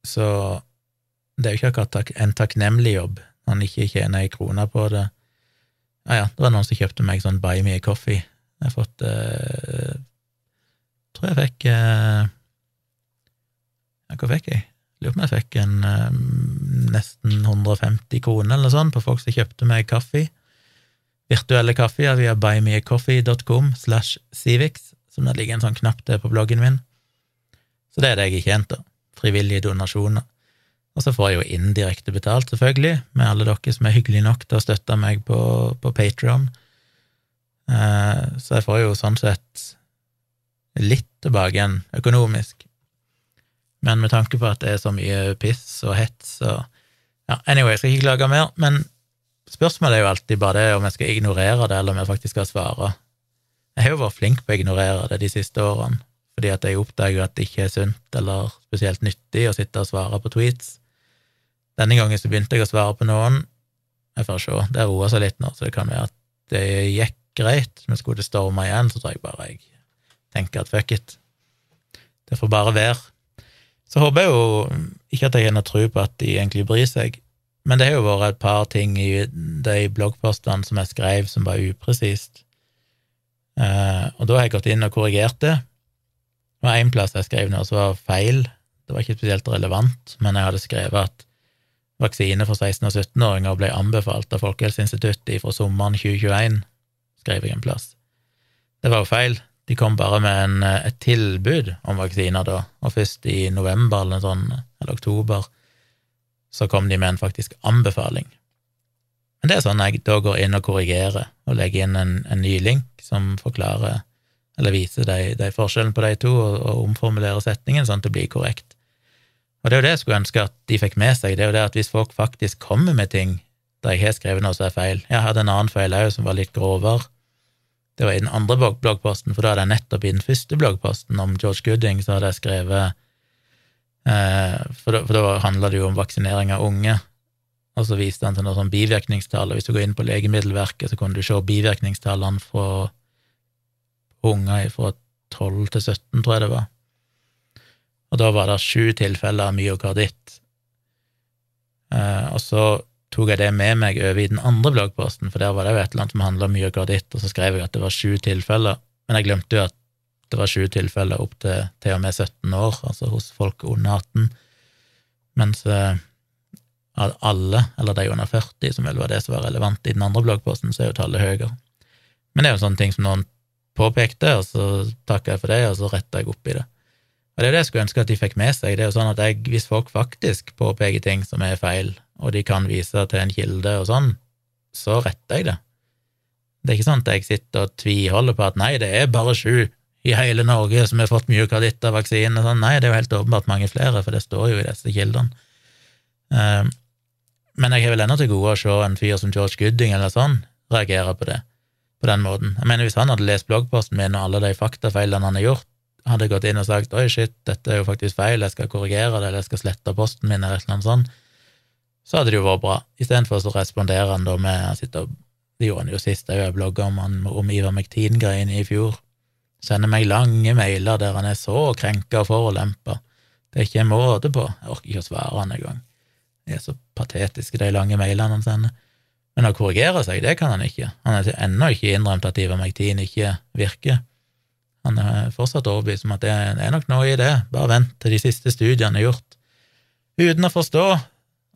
så det er jo ikke akkurat en takknemlig jobb når en ikke tjener ei krone på det. Ja, ja, det var noen som kjøpte meg sånn Buy Me a Coffee. Jeg har fått eh, Tror jeg fikk eh, Ja, hva fikk jeg? Lurer på om jeg fikk en eh, nesten 150 kroner eller sånn på folk som kjøpte meg kaffe. Virtuelle kaffe via buymeacoffee.com slash civics, som det ligger en sånn knapp til på bloggen min. Så det er det jeg har tjent, da. Frivillige donasjoner. Og så får jeg jo indirekte betalt, selvfølgelig, med alle dere som er hyggelige nok til å støtte meg på, på Patrion. Eh, så jeg får jo sånn sett litt tilbake igjen økonomisk. Men med tanke på at det er så mye piss og hets og ja, Anyway, jeg skal ikke klage mer, men spørsmålet er jo alltid bare det om jeg skal ignorere det, eller om jeg faktisk skal svare. Jeg har jo vært flink på å ignorere det de siste årene, fordi at jeg oppdager at det ikke er sunt eller spesielt nyttig å sitte og svare på tweets. Denne gangen så begynte jeg å svare på noen. Jeg får se, det roer seg litt nå, så det kan være at det gikk greit. Men skulle det storme igjen, så tror jeg bare jeg tenker at fuck it. Det får bare være. Så håper jeg jo ikke at jeg har tro på at de egentlig bryr seg, men det har jo vært et par ting i de bloggpostene som jeg skrev som var upresist. Uh, og da har jeg gått inn og korrigert det. Det var én plass jeg skrev noe som var feil. Det var ikke spesielt relevant, men jeg hadde skrevet at vaksine for 16- og 17-åringer ble anbefalt av Folkehelseinstituttet fra sommeren 2021, skrev jeg en plass. Det var jo feil. De kom bare med en, eh, et tilbud om vaksiner da, og først i november eller, sånn, eller oktober så kom de med en faktisk anbefaling. Men det er sånn jeg da går inn og korrigerer og legger inn en, en ny link som forklarer eller viser de, de forskjellen på de to, og, og omformulerer setningen sånn at det blir korrekt. Og det er jo det jeg skulle ønske at de fikk med seg, det er jo det at hvis folk faktisk kommer med ting der jeg har skrevet noe som er feil Jeg hadde en annen feil òg, som var litt grovere. Det var i den andre bloggposten, for da hadde jeg nettopp i den første bloggposten om George Gooding, så hadde jeg skrevet eh, For da, for da handla det jo om vaksinering av unge, og så viste han til noe sånn bivirkningstall, og hvis du går inn på Legemiddelverket, så kunne du se bivirkningstallene fra unger fra 12 til 17, tror jeg det var og da var det sju tilfeller av myokarditt. Eh, og så tok jeg det med meg over i den andre bloggposten, for der var det jo et eller annet som handla om myokarditt, og så skrev jeg at det var sju tilfeller, men jeg glemte jo at det var sju tilfeller opp til til og med 17 år, altså hos folk under 18, mens alle, eller de under 40, som vel var det som var relevant i den andre bloggposten, så er jo tallet høyere. Men det er jo sånne ting som noen påpekte, og så takka jeg for det, og så retta jeg opp i det. Og det er jo det jeg skulle ønske at de fikk med seg. Det er jo sånn at jeg, Hvis folk faktisk påpeker ting som er feil, og de kan vise til en kilde og sånn, så retter jeg det. Det er ikke sånn at jeg sitter og tviholder på at nei, det er bare sju i hele Norge som har fått myokarditt av vaksinen. Sånn. Nei, det er jo helt åpenbart mange flere, for det står jo i disse kildene. Um, men jeg har vel ennå til gode å se en fyr som George Gooding eller sånn reagere på det på den måten. Jeg mener, Hvis han hadde lest bloggposten min og alle de faktafeilene han har gjort, hadde gått inn og sagt oi, shit, dette er jo faktisk feil, jeg skal korrigere det, eller jeg skal slette posten min, eller noe sånt, så hadde det jo vært bra. Istedenfor så responderer han da med han sitter, Det gjorde han jo sist, jeg blogga om, han, om Ivar McTean-greiene i fjor. Sender meg lange mailer der han er så krenka og forulempa. Det er ikke en måte på. Jeg orker ikke å svare han engang. De er så patetiske, de lange mailene han sender. Men å korrigere seg, det kan han ikke. Han har ennå ikke innrømt at Ivar Ivermectin ikke virker. Han er fortsatt overbevist om at det er nok noe i det, bare vent til de siste studiene er gjort. Uten å forstå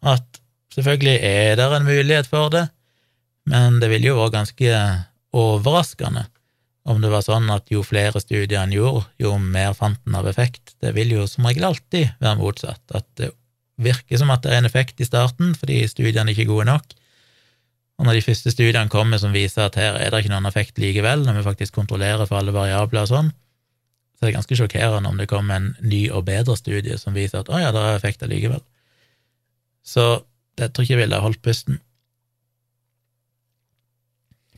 at Selvfølgelig er det en mulighet for det, men det ville jo vært ganske overraskende om det var sånn at jo flere studier en gjorde, jo mer fant en av effekt. Det vil jo som regel alltid være motsatt, at det virker som at det er en effekt i starten fordi studiene ikke er gode nok, og når de første studiene kommer som viser at her er det ikke noen effekt likevel, når vi faktisk kontrollerer for alle variabler og sånn, så er det ganske sjokkerende om det kommer en ny og bedre studie som viser at å ja, det er effekt likevel. Så jeg tror ikke jeg ville holdt pusten.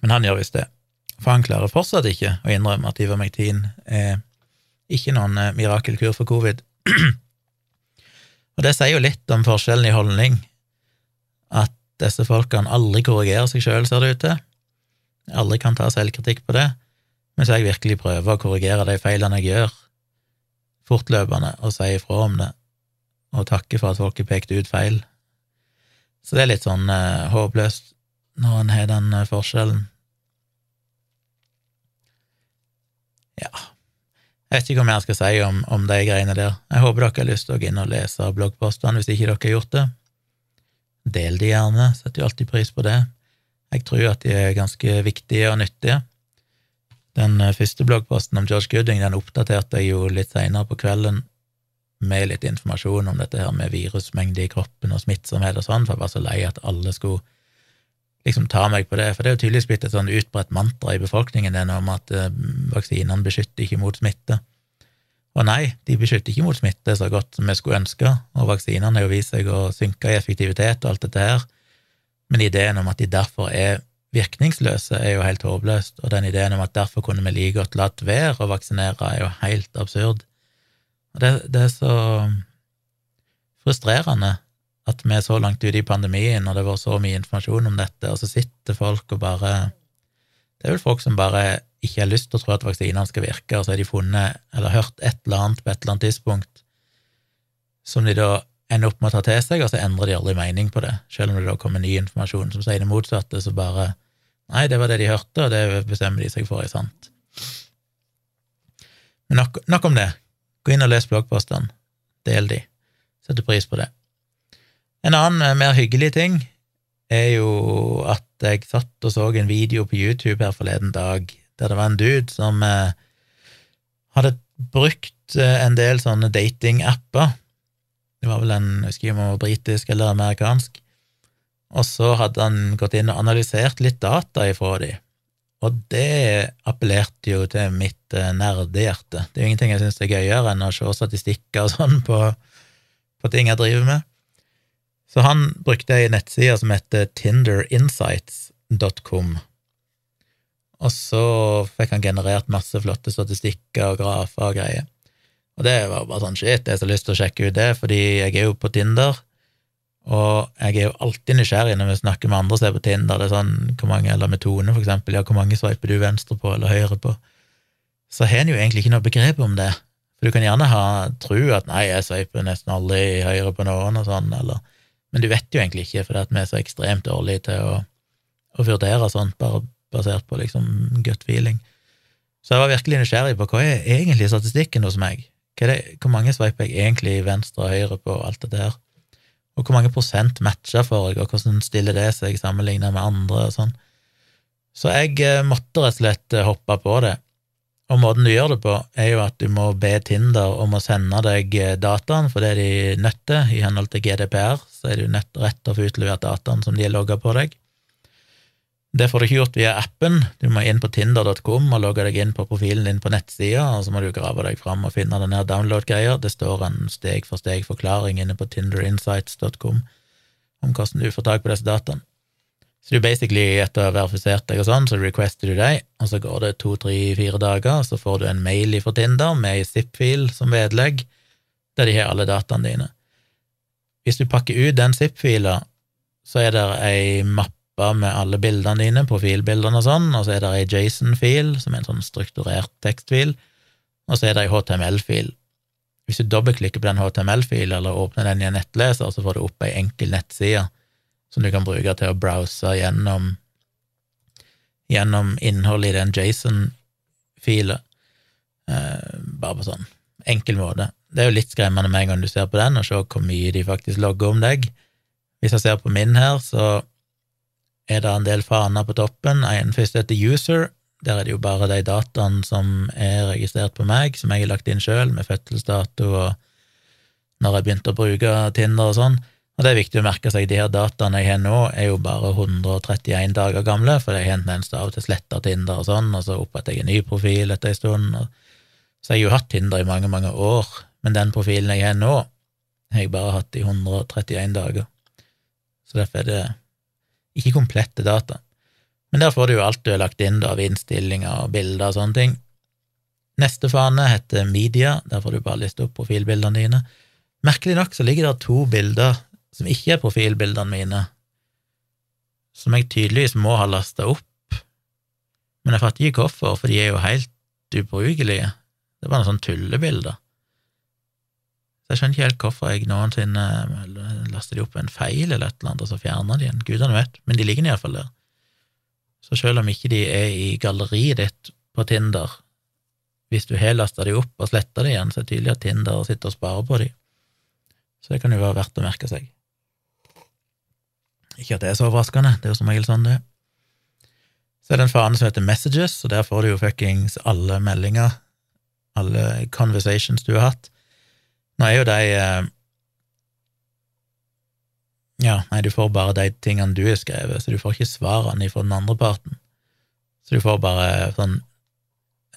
Men han gjør visst det, for han klarer fortsatt ikke å innrømme at Ivermectin er ikke noen eh, mirakelkur for covid. og det sier jo litt om forskjellen i holdning, at disse folkene aldri korrigerer seg sjøl, ser det ut til, aldri kan ta selvkritikk på det, mens jeg virkelig prøver å korrigere de feilene jeg gjør, fortløpende, og si ifra om det, og takke for at folk har pekt ut feil så det er litt sånn eh, håpløst når en har den eh, forskjellen. Ja Jeg vet ikke hva mer jeg skal si om, om de greiene der. Jeg håper dere har lyst til å gå inn og lese bloggpostene hvis ikke dere har gjort det. Del de gjerne, setter jo alltid pris på det. Jeg tror at de er ganske viktige og nyttige. Den eh, første bloggposten om George Gooding den oppdaterte jeg jo litt seinere på kvelden med litt informasjon om dette her med virusmengde i kroppen og smittsomhet og sånn, for jeg var så lei at alle skulle liksom ta meg på det, for det er jo tydeligvis blitt et sånn utbredt mantra i befolkningen det om at eh, vaksinene beskytter ikke mot smitte. Og nei, de beskytter ikke mot smitte så godt som vi skulle ønske, og vaksinene har jo vist seg å synke i effektivitet og alt dette her, men ideen om at de derfor er virkningsløse, er jo helt håpløst, og den ideen om at derfor kunne vi like godt latt være å vaksinere, er jo helt absurd. Det, det, er så frustrerende at vi er så langt ute i pandemien, og det var så mye informasjon om dette, og så sitter folk og bare Det er vel folk som bare ikke har lyst til å tro at vaksinene skal virke, og så har de funnet eller hørt et eller annet på et eller annet tidspunkt som de da ender opp med å ta til seg, og så endrer de aldri mening på det, selv om det da kommer ny informasjon som sier det motsatte, så bare Nei, det var det de hørte, og det bestemmer de seg for er sant. Men nok, nok om det. Gå inn og les bloggpostene. Del de. Setter pris på det. En annen eh, mer hyggelig ting er jo at jeg satt og så en video på YouTube her forleden dag der det var en dude som eh, hadde brukt eh, en del sånne datingapper. Det var vel en, jeg husker ikke om han var britisk eller amerikansk. Og så hadde han gått inn og analysert litt data ifra de. Og det appellerte jo til mitt eh, nerdehjerte. Det er jo ingenting jeg syns er gøyere enn å se statistikker og sånn på, på, ting jeg driver med. Så han brukte ei nettside som heter tinderinsights.com. Og så fikk han generert masse flotte statistikker og grafer og greier. Og det var bare sånn shit, jeg har så lyst til å sjekke ut det, fordi jeg er jo på Tinder. Og jeg er jo alltid nysgjerrig når vi snakker med andre som er på Tinder, det er sånn, hvor mange, eller med Tone, for eksempel, ja, hvor mange sveiper du venstre på eller høyre på? Så har en jo egentlig ikke noe begrep om det. For du kan gjerne ha tro at nei, jeg sveiper nesten aldri høyre på noen og sånn, eller Men du vet jo egentlig ikke, for vi er så ekstremt dårlige til å, å vurdere sånt, bare basert på liksom gut feeling. Så jeg var virkelig nysgjerrig på hva er egentlig statistikken hos meg? Det, hvor mange sveiper jeg egentlig venstre og høyre på, og alt det der? Og hvor mange prosent matcher jeg, og hvordan stiller det seg sammenlignet med andre og sånn. Så jeg eh, måtte rett og slett eh, hoppe på det. Og måten du gjør det på, er jo at du må be Tinder om å sende deg eh, dataen, for det er de nødt til, i henhold til GDPR, så er du nødt rett til å få utlevert dataen som de har logga på deg. Det får du ikke gjort via appen, du må inn på tinder.com og logge deg inn på profilen din på nettsida, og så må du grave deg fram og finne den her download-greia. Det står en steg-for-steg-forklaring inne på tinderinsights.com om hvordan du får tak på disse dataene. Så du basically, etter å ha verifisert deg og sånn, så requester du deg, og så går det to, tre, fire dager, så får du en mail fra Tinder med ei zip-fil som vedlegg, der de har alle dataene dine. Hvis du pakker ut den zip-fila, så er det ei mappe med alle bildene dine, profilbildene og sånn, og så er det ei Jason-fil, som er en sånn strukturert tekstfil, og så er det ei HTML-fil. Hvis du dobbeltklikker på den HTML-filen eller åpner den i en nettleser, så får du opp ei enkel nettside som du kan bruke til å browse gjennom, gjennom innholdet i den Jason-filen, eh, bare på sånn enkel måte. Det er jo litt skremmende med en gang du ser på den, og se hvor mye de faktisk logger om deg. Hvis jeg ser på min her, så er det en del faner på toppen. En først heter user, der er det jo bare de dataene som er registrert på meg, som jeg har lagt inn sjøl, med fødselsdato og når jeg begynte å bruke Tinder og sånn. Og det er viktig å merke seg, de her dataene jeg har nå, er jo bare 131 dager gamle, for jeg har en tendens til av og til slette Tinder og sånn, og så oppretter jeg en ny profil etter en stund. Så jeg har jo hatt Tinder i mange, mange år, men den profilen jeg har nå, har jeg bare hatt i 131 dager. Så derfor er det ikke komplette data. Men der får du jo alt du har lagt inn av innstillinger og bilder og sånne ting. Neste fane heter Media, der får du bare liste opp profilbildene dine. Merkelig nok så ligger det to bilder som ikke er profilbildene mine, som jeg tydeligvis må ha lasta opp, men jeg fatter ikke hvorfor, for de er jo helt ubrukelige. Det var noen sånne tullebilder. Jeg skjønner ikke helt hvorfor jeg noensinne laster de opp en feil eller et eller annet, og så fjerner de den. Gudene vet, men de ligger iallfall der. Så selv om ikke de er i galleriet ditt på Tinder, hvis du har lasta de opp og sletta de igjen, så er det tydelig at Tinder sitter og sparer på de. Så det kan jo være verdt å merke seg. Ikke at det er så overraskende, det er jo som regel sånn det er. Så er det en fane som heter Messages, og der får du jo fuckings alle meldinger, alle conversations du har hatt. Nå er jo de eh, Ja, nei, du får bare de tingene du har skrevet, så du får ikke svarene fra den andre parten. Så du får bare sånn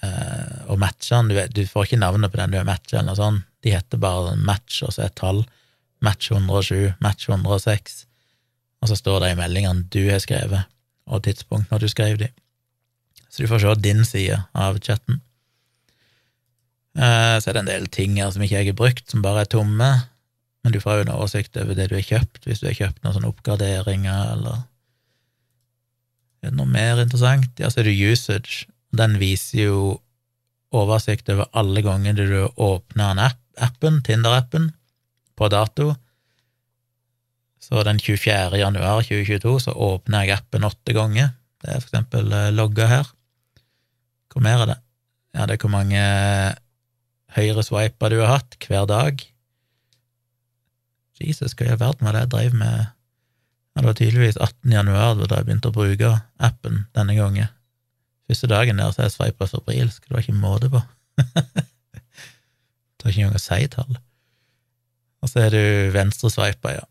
eh, Og matchene, du, du, får ikke navnet på den du har matcha, eller sånt. De heter bare match, og så et tall. Match 107, match 106 og så står det i meldingene du har skrevet, og tidspunkt når du skrev de. Så du får se din side av chatten. Eh, så er det en del ting her som ikke jeg har brukt, som bare er tomme, men du får jo en oversikt over det du har kjøpt, hvis du har kjøpt noen sånne oppgraderinger, eller Er det noe mer interessant? Ja, så er det usage. Den viser jo oversikt over alle ganger du åpner en app, appen, Tinder-appen, på dato, så den 24. januar 2022 så åpner jeg appen åtte ganger. Det er for eksempel eh, logga her. Hvor mer er det? Ja, det er hvor mange høyreswiper du har hatt hver dag. Jesus, hva i all verden var det jeg drev med? Ja, det var tydeligvis 18. januar da jeg begynte å bruke appen denne gangen. Første dagen der så jeg sveipa febrilsk, det var ikke måte på. var ikke engang å si tall. Og så er du venstresveipa, ja.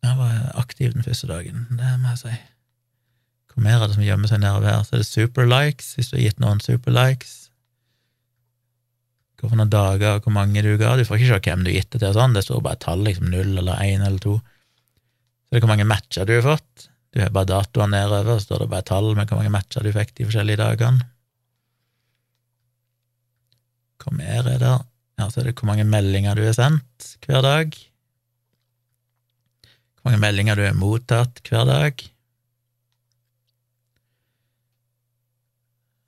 Jeg var aktiv den første dagen, det må jeg si. Hvor mer er det som gjemmer seg nedover her? Så er det superlikes, hvis du har gitt noen superlikes. Hvor mange dager og hvor mange du ga. Du får ikke se hvem du gitt det til, sånn. det står bare et tall, liksom null eller én eller to. Så det er hvor mange matcher du har fått. Du har bare datoene nedover, så står det bare et tall med hvor mange matcher du fikk de forskjellige dagene. Hvor mer er det? Ja, så er det hvor mange meldinger du har sendt hver dag hvor mange meldinger du har mottatt hver dag.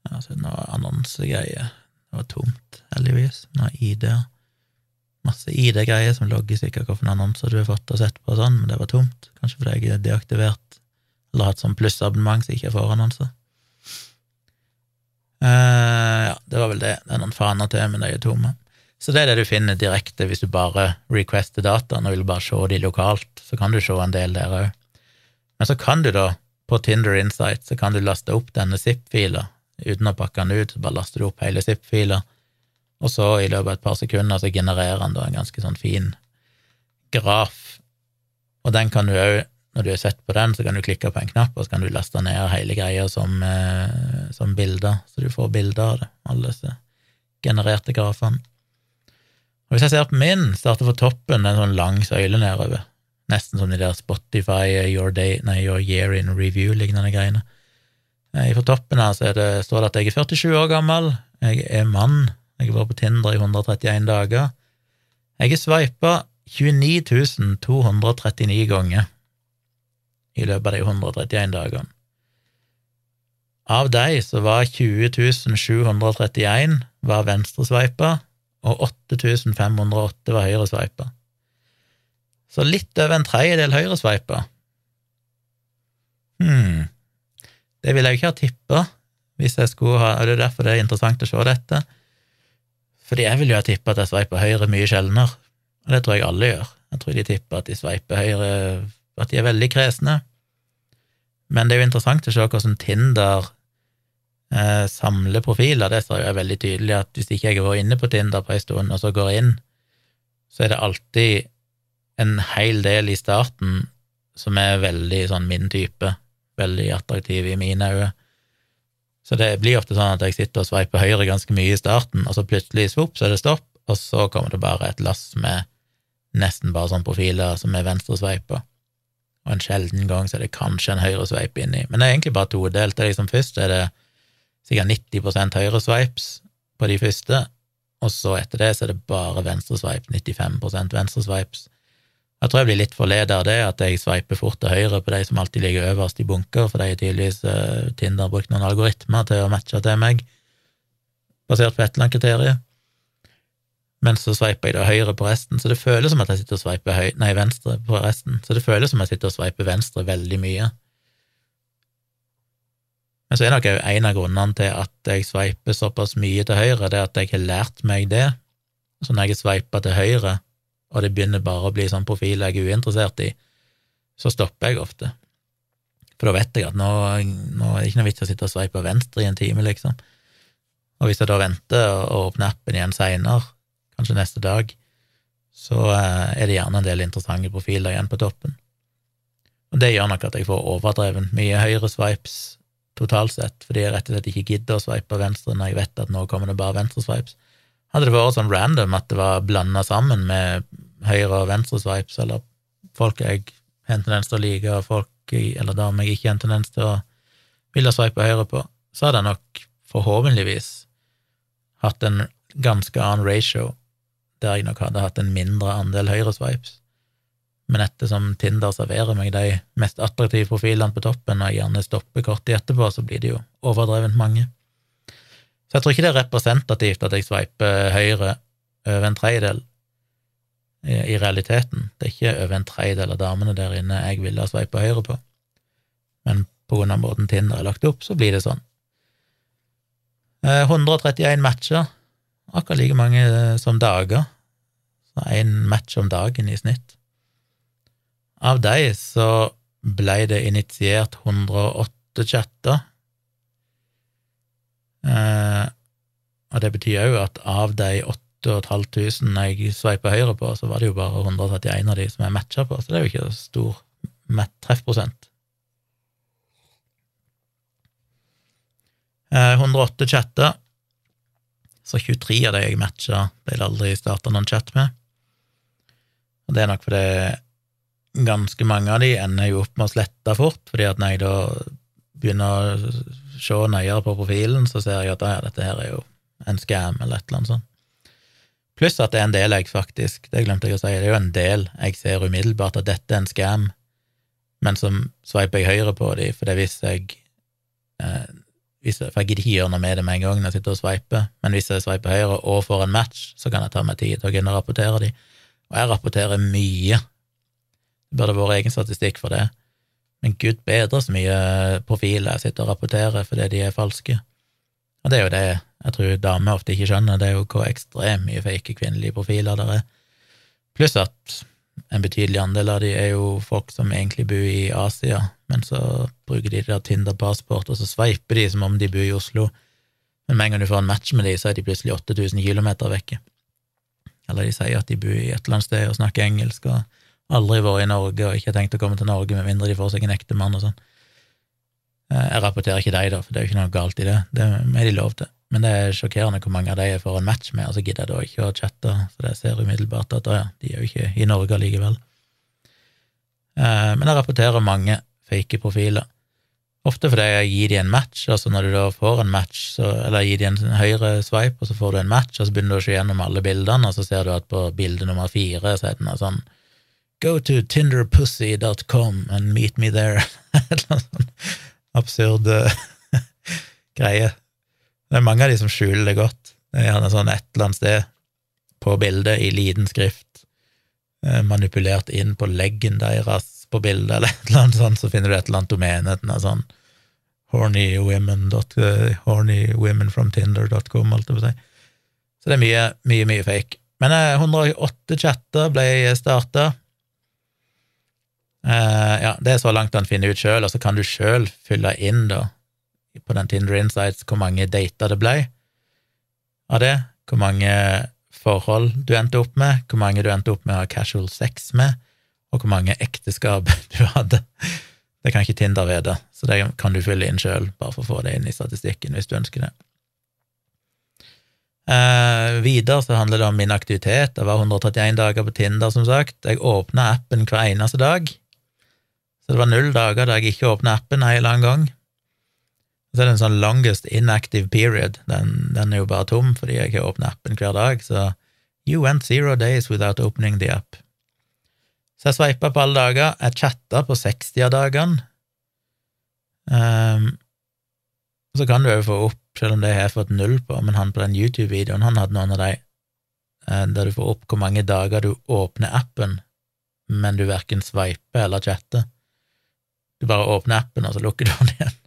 Ja, så er det noe annonsegreier. Det var tomt, heldigvis. Noe ID. Masse ID-greier som logger sikkert hvilke annonser du har fått og sett på og sånn, men det var tomt. Kanskje fordi jeg er deaktivert eller hatt sånn plussabonnement jeg ikke får annonser. Uh, ja, det var vel det. Det er noen faner til, men de er tomme. Så det er det du finner direkte hvis du bare requester dataen og vil bare se de lokalt. Så kan du se en del der òg. Men så kan du da, på Tinder Insight, så kan du laste opp denne zip-fila uten å pakke den ut. Bare laster du opp hele zip-fila, og så i løpet av et par sekunder så genererer den da en ganske sånn fin graf. Og den kan du òg når du har sett på den, så kan du klikke på en knapp, og så kan du laste ned hele greia som, eh, som bilder, så du får bilder av det, alle disse genererte grafene. Og Hvis jeg ser på min, starter på toppen en sånn lang søyle nedover, nesten som de der Spotify Your, day, nei, your Year in Review-lignende greiene. Eh, på toppen her så det, står det at jeg er 47 år gammel, jeg er mann, jeg har vært på Tinder i 131 dager. Jeg er sveipa 29 239 ganger i løpet av de 131 dagene. Av de så var 20 731 var venstresveipa, og 8508 var høyresveipa. Så litt over en tredjedel høyresveipa. Hm, det ville jeg ikke ha tippa hvis jeg skulle ha Og det er derfor det er interessant å se dette. Fordi jeg ville jo ha tippa at jeg sveiper høyre mye sjeldnere, og det tror jeg alle gjør. Jeg tror de tipper at de sveiper høyre, at de er veldig kresne. Men det er jo interessant å se hvordan Tinder eh, samler profiler. Det ser jeg veldig tydelig, at hvis ikke jeg har vært inne på Tinder på en stund, og så går inn, så er det alltid en hel del i starten som er veldig sånn min type, veldig attraktiv i mine øyne. Så det blir ofte sånn at jeg sitter og sveiper høyre ganske mye i starten, og så plutselig svopp, så er det stopp, og så kommer det bare et lass med nesten bare sånne profiler som er venstresveipa og en sjelden gang så er det kanskje en høyresveip inni. Men det er egentlig bare todelt. Det er liksom først er det sikkert 90% høyresveips på de første, og så etter det så er det bare venstresveip, 95% venstresveips. Jeg tror jeg blir litt forledet av det, at jeg sveiper fort til høyre på de som alltid ligger øverst i bunker, for de har tydeligvis uh, Tinder brukt noen algoritmer til å matche til meg, basert på et eller annet kriterium men så sveiper jeg da høyre på resten, så det føles som at jeg sitter og sveiper høy, nei, venstre på resten, så det føles som at jeg sitter og sveiper venstre veldig mye. Men så er nok en av grunnene til at jeg sveiper såpass mye til høyre, det er at jeg har lært meg det. Så når jeg sveiper til høyre, og det begynner bare å bli sånn profil jeg er uinteressert i, så stopper jeg ofte. For da vet jeg at nå, nå er det ikke noe vits å sitte og sveipe venstre i en time, liksom. Og hvis jeg da venter og åpner appen igjen seinere, kanskje neste dag, så eh, er det gjerne en del interessante profiler igjen på toppen. Og det gjør nok at jeg får overdreven mye høyre swipes totalt sett, fordi jeg rett og slett ikke gidder å swipe venstre når jeg vet at nå kommer det bare venstre swipes. Hadde det vært sånn random at det var blanda sammen med høyre og venstre swipes, eller folk jeg har en tendens til å like, og folk eller damer jeg ikke har en tendens til å ville swipe høyre på, så hadde jeg nok forhåpentligvis hatt en ganske annen ratio der jeg nok hadde hatt en mindre andel høyresvipes. Men ettersom Tinder serverer meg de mest attraktive profilene på toppen, og jeg gjerne stopper kort tid etterpå, så blir det jo overdrevent mange. Så jeg tror ikke det er representativt at jeg sveiper høyre over en tredjedel i realiteten. Det er ikke over en tredjedel av damene der inne jeg ville ha sveipa høyre på, men på grunn av måten Tinder er lagt opp, så blir det sånn. 131 eh, matcher akkurat like mange eh, som dager, så én match om dagen i snitt. Av de så ble det initiert 108 chatter, eh, og det betyr òg at av de 8500 jeg sveipa høyre på, så var det jo bare 131 av de som jeg matcha på, så det er jo ikke stor treffprosent. Eh, 108 chatter så 23 av de jeg matcha, ble det aldri starta noen chat med. Og det er nok fordi ganske mange av de ender jo opp med å slette fort, fordi at når jeg da begynner å se nøyere på profilen, så ser jeg at ja, dette her er jo en scam, eller et eller annet sånt. Pluss at det er en del jeg faktisk, det glemte jeg å si, det er jo en del jeg ser umiddelbart at dette er en scam, men som sveiper jeg høyre på de, for det hvis jeg eh, hvis for jeg gidder ikke gjøre noe med det med en gang når jeg sitter og sveiper, men hvis jeg sveiper høyre og får en match, så kan jeg ta meg tid til å kunne rapportere de. Og jeg rapporterer mye. Det burde vært egen statistikk for det. Men gud bedre så mye profiler jeg sitter og rapporterer fordi de er falske. Og det er jo det jeg tror damer ofte ikke skjønner, det er jo hvor ekstremt mye fake kvinnelige profiler det er. Pluss at en betydelig andel av de er jo folk som egentlig bor i Asia, men så bruker de det Tinder-passport, og så sveiper de som om de bor i Oslo. Men med en gang du får en match med de, så er de plutselig 8000 kilometer vekke. Eller de sier at de bor i et eller annet sted og snakker engelsk, og aldri vært i Norge og ikke har tenkt å komme til Norge med mindre de får seg en ektemann og sånn. Eh, jeg rapporterer ikke deg, da, for det er jo ikke noe galt i det. Det er de lov til. Men det er sjokkerende hvor mange av de jeg får en match med, og så gidder jeg da ikke å chatte, så det ser umiddelbart at ja, de er jo ikke i Norge allikevel. Eh, men jeg rapporterer mange fake profiler. Ofte fordi jeg gir de en match, altså når du da får en match, så, eller gir de en høyre swipe, og så får du en match, og så begynner du å se gjennom alle bildene, og så ser du at på bilde nummer fire så er det noe sånn Go to tinderpussy.com and meet me there. Et eller annet sånn absurd greie. Det er mange av de som skjuler det godt. Det er gjerne sånn et eller annet sted på bildet i liten skrift, eh, manipulert inn på leggen deres på bildet, eller et eller annet sånt, så finner du et eller annet domene, den er sånn hornywomen, hornywomenfromtinder.com, alt det på å. Så det er mye, mye, mye fake. Men 108 eh, chatter ble starta. Uh, ja, det er så langt han finner ut sjøl, og så kan du sjøl fylle inn, da, på den Tinder Insights, hvor mange dater det ble av det, hvor mange forhold du endte opp med, hvor mange du endte opp med å ha casual sex med, og hvor mange ekteskap du hadde. Det kan ikke Tinder vite, så det kan du fylle inn sjøl, bare for å få det inn i statistikken hvis du ønsker det. Eh, videre så handler det om min aktivitet. Det var 131 dager på Tinder, som sagt. Jeg åpna appen hver eneste dag, så det var null dager da jeg ikke åpna appen en eller annen gang. Så er det en sånn longest inactive period. Den, den er jo bare tom fordi jeg ikke åpner appen hver dag, så you went zero days without opening the app. Så jeg sveipa på alle dager. Jeg chatta på 60 av dagene. Um, så kan du òg få opp, selv om det har jeg fått null på, men han på den YouTube-videoen, han hadde noen av de uh, der du får opp hvor mange dager du åpner appen, men du verken sveiper eller chatter. Du bare åpner appen, og så lukker du den igjen.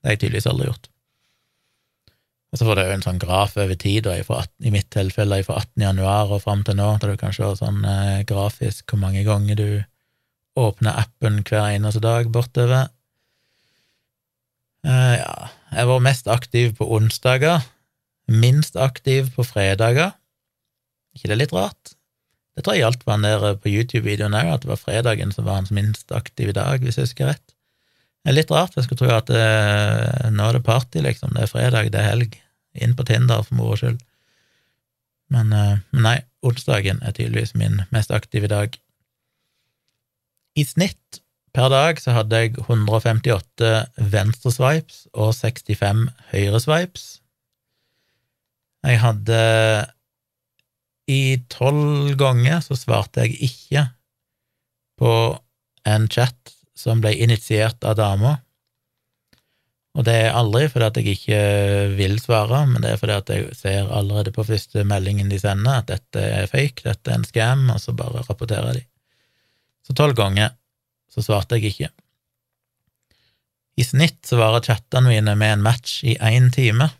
Det har jeg tydeligvis aldri gjort. Og så får du jo en sånn graf over tid, da, i mitt tilfelle fra 18. januar og fram til nå, der du kan se sånn eh, grafisk hvor mange ganger du åpner appen hver eneste dag bortover. Eh, ja, jeg var mest aktiv på onsdager, minst aktiv på fredager. ikke det litt rart? Det tror jeg gjaldt på han der på YouTube-videoen òg, at det var fredagen som var hans minst aktive dag, hvis jeg husker rett. Det er litt rart, jeg skulle tro at det, eh, nå er det party, liksom. Det er fredag, det er helg. Inn på Tinder for moro skyld. Men, eh, men nei, onsdagen er tydeligvis min mest aktive dag. I snitt per dag så hadde jeg 158 venstreswipes og 65 høyreswipes. Jeg hadde I tolv ganger så svarte jeg ikke på en chat som ble initiert av dama. Og det er aldri fordi at jeg ikke vil svare, men det er fordi at jeg ser allerede på første meldingen de sender, at dette er fake, dette er en scam, og så bare rapporterer de. Så tolv ganger så svarte jeg ikke. I snitt så varer chattene mine med en match i én time,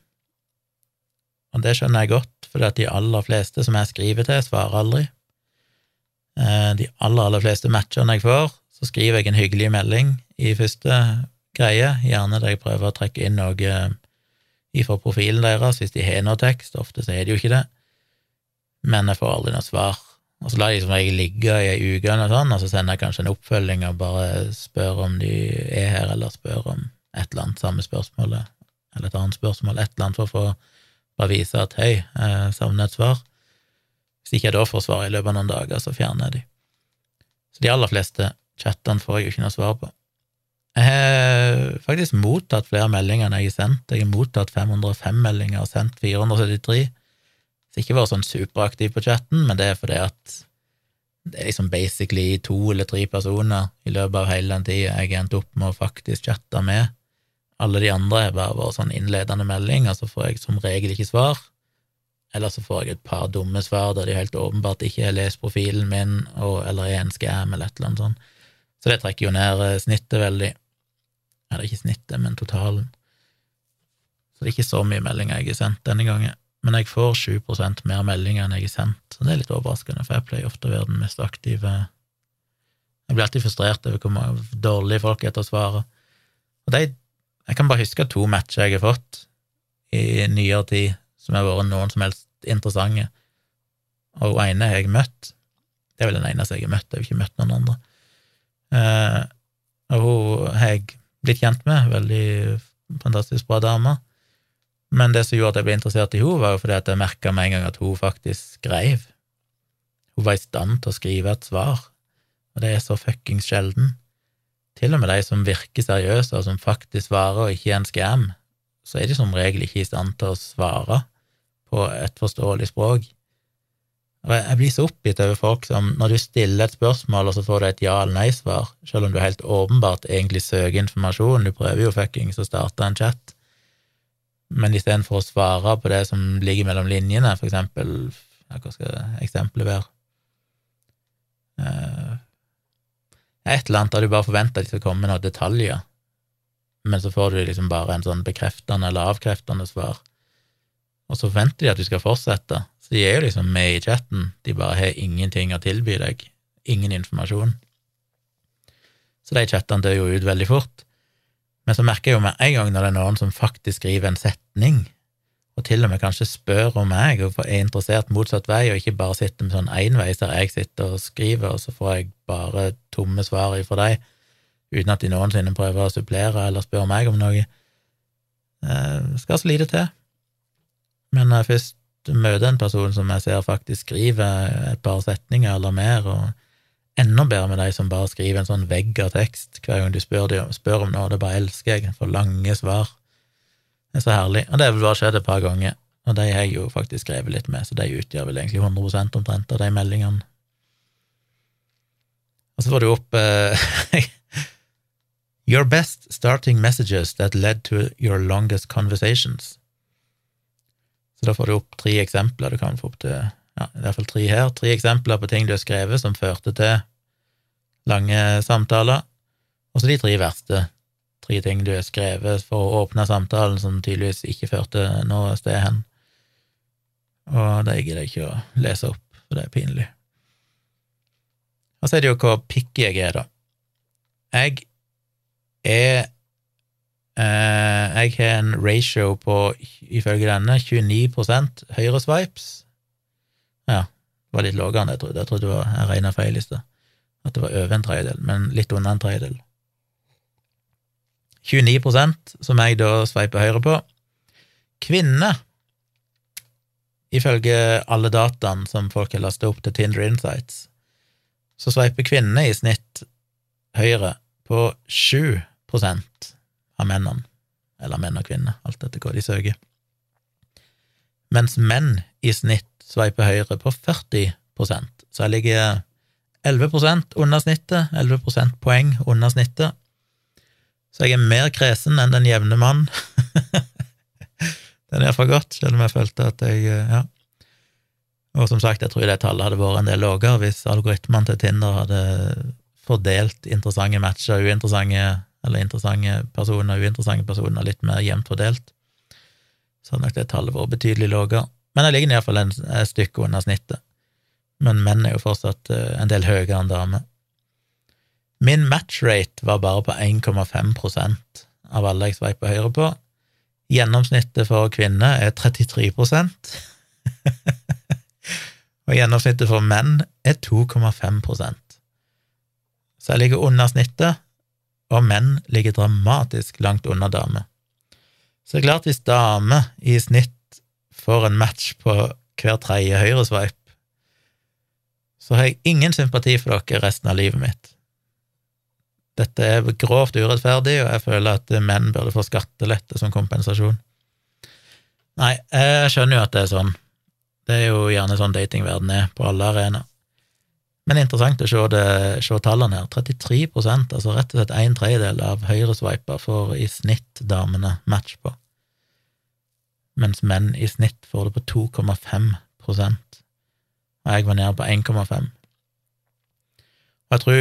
og det skjønner jeg godt, fordi at de aller fleste som jeg skriver til, svarer aldri. Eh, de aller, aller fleste matchene jeg får, så skriver jeg en hyggelig melding i første greie, gjerne der jeg prøver å trekke inn noe eh, ifra profilen deres, hvis de har noe tekst, ofte så er det jo ikke det, men jeg får aldri noe svar. Og så lar jeg som regel ligge i ei uke, og, sånn, og så sender jeg kanskje en oppfølging og bare spør om de er her, eller spør om et eller annet samme spørsmålet, eller et annet spørsmål, et eller annet for å få bare vise at hei, jeg savner et svar. Hvis ikke jeg da får svar i løpet av noen dager, så fjerner jeg de. Så de aller fleste Chattene får jeg jo ikke noe svar på. Jeg har faktisk mottatt flere meldinger enn jeg har sendt. Jeg har mottatt 505 meldinger og sendt 473. Så ikke vært sånn superaktiv på chatten, men det er fordi at det er liksom basically to eller tre personer i løpet av hele den tida jeg har endt opp med å faktisk chatte med. Alle de andre har bare vært sånn innledende melding, og så får jeg som regel ikke svar. Eller så får jeg et par dumme svar der de helt åpenbart ikke har lest profilen min, og, eller er en skam, eller et eller annet sånt. Så det trekker jo ned eh, snittet veldig. Eller ikke snittet, men totalen. Så det er ikke så mye meldinger jeg har sendt denne gangen. Men jeg får 7% mer meldinger enn jeg har sendt, så det er litt overraskende, for jeg pleier ofte å være den mest aktive Jeg blir alltid frustrert over hvor dårlige folk er til å svare. Og de, Jeg kan bare huske to matcher jeg har fått i nyere tid som har vært noen som helst interessante, og ene har jeg møtt. Det er vel den eneste jeg har møtt, jeg har ikke møtt noen andre. Eh, og hun har jeg blitt kjent med, veldig fantastisk bra dame. Men det som gjorde at jeg ble interessert i henne, var jo fordi at jeg merka med en gang at hun faktisk skrev. Hun var i stand til å skrive et svar, og det er så fuckings sjelden. Til og med de som virker seriøse, og som faktisk svarer og ikke er en scam, så er de som regel ikke i stand til å svare på et forståelig språk. Jeg blir så oppgitt over folk som, når du stiller et spørsmål, og så får du et ja- eller nei-svar, selv om du helt åpenbart egentlig søker informasjon, du prøver jo fuckings å starte en chat, men istedenfor å svare på det som ligger mellom linjene, for eksempel, hva skal eksempelet være? Eh, et eller annet der du bare forventer at de skal komme med noen detaljer, men så får du liksom bare en sånn bekreftende eller avkreftende svar, og så forventer de at du skal fortsette, så de er jo liksom med i chatten, de bare har ingenting å tilby deg, ingen informasjon. Så de chattene dør jo ut veldig fort. Men så merker jeg jo med en gang når det er noen som faktisk skriver en setning, og til og med kanskje spør om meg og er interessert motsatt vei, og ikke bare sitter med sånn enveis der jeg sitter og skriver, og så får jeg bare tomme svar ifra deg, uten at de noensinne prøver å supplere eller spør meg om noe. Det skal så lite til. Men når jeg først møter en person som jeg ser faktisk skriver et par setninger eller mer, og enda bedre med de som bare skriver en sånn vegg av tekst hver gang du spør, de, spør om noe, det bare elsker jeg, for lange svar. Det er så herlig. Og det har vel bare skjedd et par ganger, og de har jeg jo faktisk skrevet litt med, så de utgjør vel egentlig 100 omtrent av de meldingene. Og så får du opp uh, Your best starting messages that led to your longest conversations. Så da får du opp tre eksempler. Du kan få opp til ja, i hvert fall tre her. Tre eksempler på ting du har skrevet som førte til lange samtaler. Og så de tre verste. Tre ting du har skrevet for å åpne samtalen som tydeligvis ikke førte noe sted hen. Og det gidder jeg ikke å lese opp, for det er pinlig. Og så er det jo hvor picky jeg er, da. Jeg er Jeg har en ratio på, ifølge denne, 29 høyre swipes. Ja, det var litt lavere enn jeg trodde. Jeg trodde det var, jeg regna feil i sted. At det var over en tredjedel, men litt under en tredjedel. 29% som jeg da sveiper høyre på. Kvinner, ifølge alle dataene som folk har lastet opp til Tinder Insights, så sveiper kvinnene i snitt høyre på 7% av mennene, eller menn og kvinner, alt etter hva de søker, mens menn i snitt sveiper høyre på 40% så jeg ligger 11% under snittet, 11% poeng under snittet. Så jeg er mer kresen enn den jevne mann. den er iallfall godt, selv om jeg følte at jeg Ja. Og som sagt, jeg tror det tallet hadde vært en del lavere hvis algoritmene til Tinder hadde fordelt interessante matcher, uinteressante eller interessante personer, uinteressante personer, litt mer jevnt fordelt. Så hadde nok det tallet vært betydelig lavere. Men jeg ligger iallfall et stykke under snittet. Men menn er jo fortsatt eh, en del høyere enn damer. Min matchrate var bare på 1,5% av alle jeg sveiper høyre på. Gjennomsnittet for kvinner er 33% og gjennomsnittet for menn er 2,5% Så jeg ligger under snittet, og menn ligger dramatisk langt unna damer. Så det er klart, hvis damer i snitt får en match på hver tredje høyresveip, så har jeg ingen sympati for dere resten av livet mitt. Dette er grovt urettferdig, og jeg føler at menn burde få skattelette som kompensasjon. Nei, jeg skjønner jo at det er sånn. Det er jo gjerne sånn datingverden er på alle arenaer. Men interessant å se, det, se tallene her. 33 altså rett og slett en tredjedel av høyresveiper får i snitt damene match på mens menn i snitt får det på 2,5 og jeg var nede på 1,5. Og jeg tror,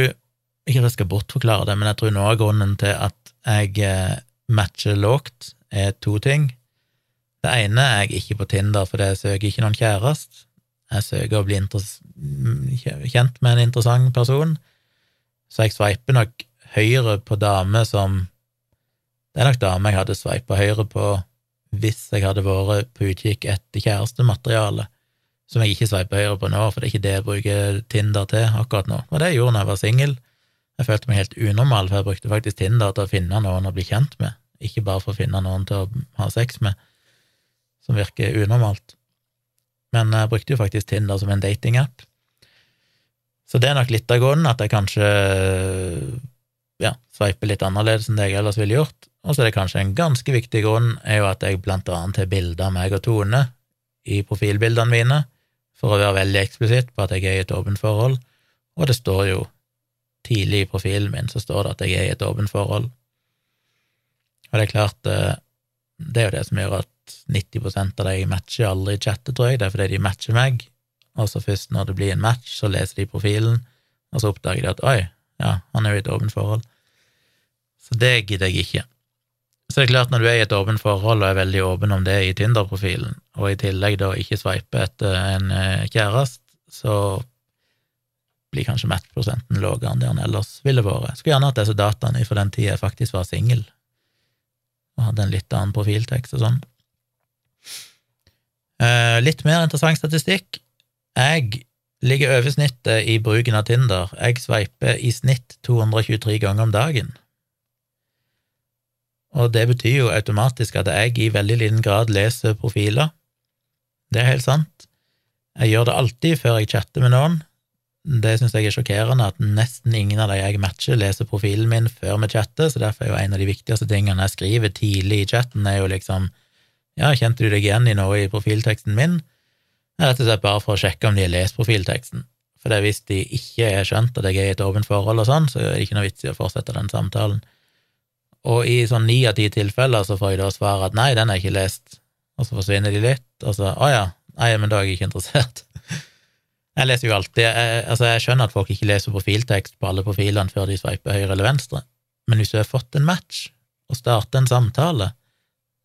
ikke at jeg skal bortforklare det, men jeg tror noe av grunnen til at jeg eh, matcher lågt, er to ting. Det ene er jeg ikke på Tinder fordi jeg søker ikke noen kjæreste. Jeg søker å bli kjent med en interessant person, så jeg sveiper nok høyre på damer som Det er nok damer jeg hadde sveipa høyre på hvis jeg hadde vært på utkikk etter kjærestemateriale, som jeg ikke sveiper høyre på nå, for det er ikke det jeg bruker Tinder til akkurat nå. Og det jeg gjorde da jeg var singel. Jeg følte meg helt unormal, for jeg brukte faktisk Tinder til å finne noen å bli kjent med, ikke bare for å finne noen til å ha sex med, som virker unormalt. Men jeg brukte jo faktisk Tinder som en datingapp. Så det er nok litt av grunnen at jeg kanskje ja, sveiper litt annerledes enn det jeg ellers ville gjort. Og så er det kanskje en ganske viktig grunn er jo at jeg blant annet har bilder av meg og Tone i profilbildene mine, for å være veldig eksplisitt på at jeg er i et åpent forhold, og det står jo tidlig i profilen min så står det at jeg er i et åpent forhold. Og det er klart, eh, det er jo det som gjør at 90 av de matcher, aldri chatter, tror jeg. Det er fordi de matcher meg, og så først når det blir en match, så leser de profilen, og så oppdager de at oi, ja, han er jo i et åpent forhold. Så det gidder jeg ikke. Så det er klart, når du er i et åpent forhold og er veldig åpen om det i Tinder-profilen, og i tillegg da ikke sveiper etter en eh, kjæreste, så blir kanskje matchprosenten lavere enn det han ellers ville vært. Skulle gjerne hatt disse dataene fra den tida jeg faktisk var singel, og hadde en litt annen profiltekst og sånn. Eh, litt mer interessant statistikk. Jeg ligger over snittet i bruken av Tinder. Jeg sveiper i snitt 223 ganger om dagen. Og det betyr jo automatisk at jeg i veldig liten grad leser profiler. Det er helt sant. Jeg gjør det alltid før jeg chatter med noen. Det syns jeg er sjokkerende, at nesten ingen av de jeg matcher, leser profilen min før vi chatter, så derfor er jo en av de viktigste tingene jeg skriver tidlig i chatten, er jo liksom ja, kjente du deg igjen i noe i profilteksten min? Rett og slett bare for å sjekke om de har lest profilteksten. For det hvis de ikke har skjønt at jeg er i et åpent forhold og sånn, så er det ikke noe vits i å fortsette den samtalen. Og i sånn ni av ti tilfeller så får jeg da svar at nei, den har jeg ikke lest, og så forsvinner de litt, og så å ja, nei, men da er jeg ikke interessert. Jeg leser jo alltid jeg, Altså, jeg skjønner at folk ikke leser profiltekst på alle profilene før de sveiper høyre eller venstre, men hvis du har fått en match og starter en samtale,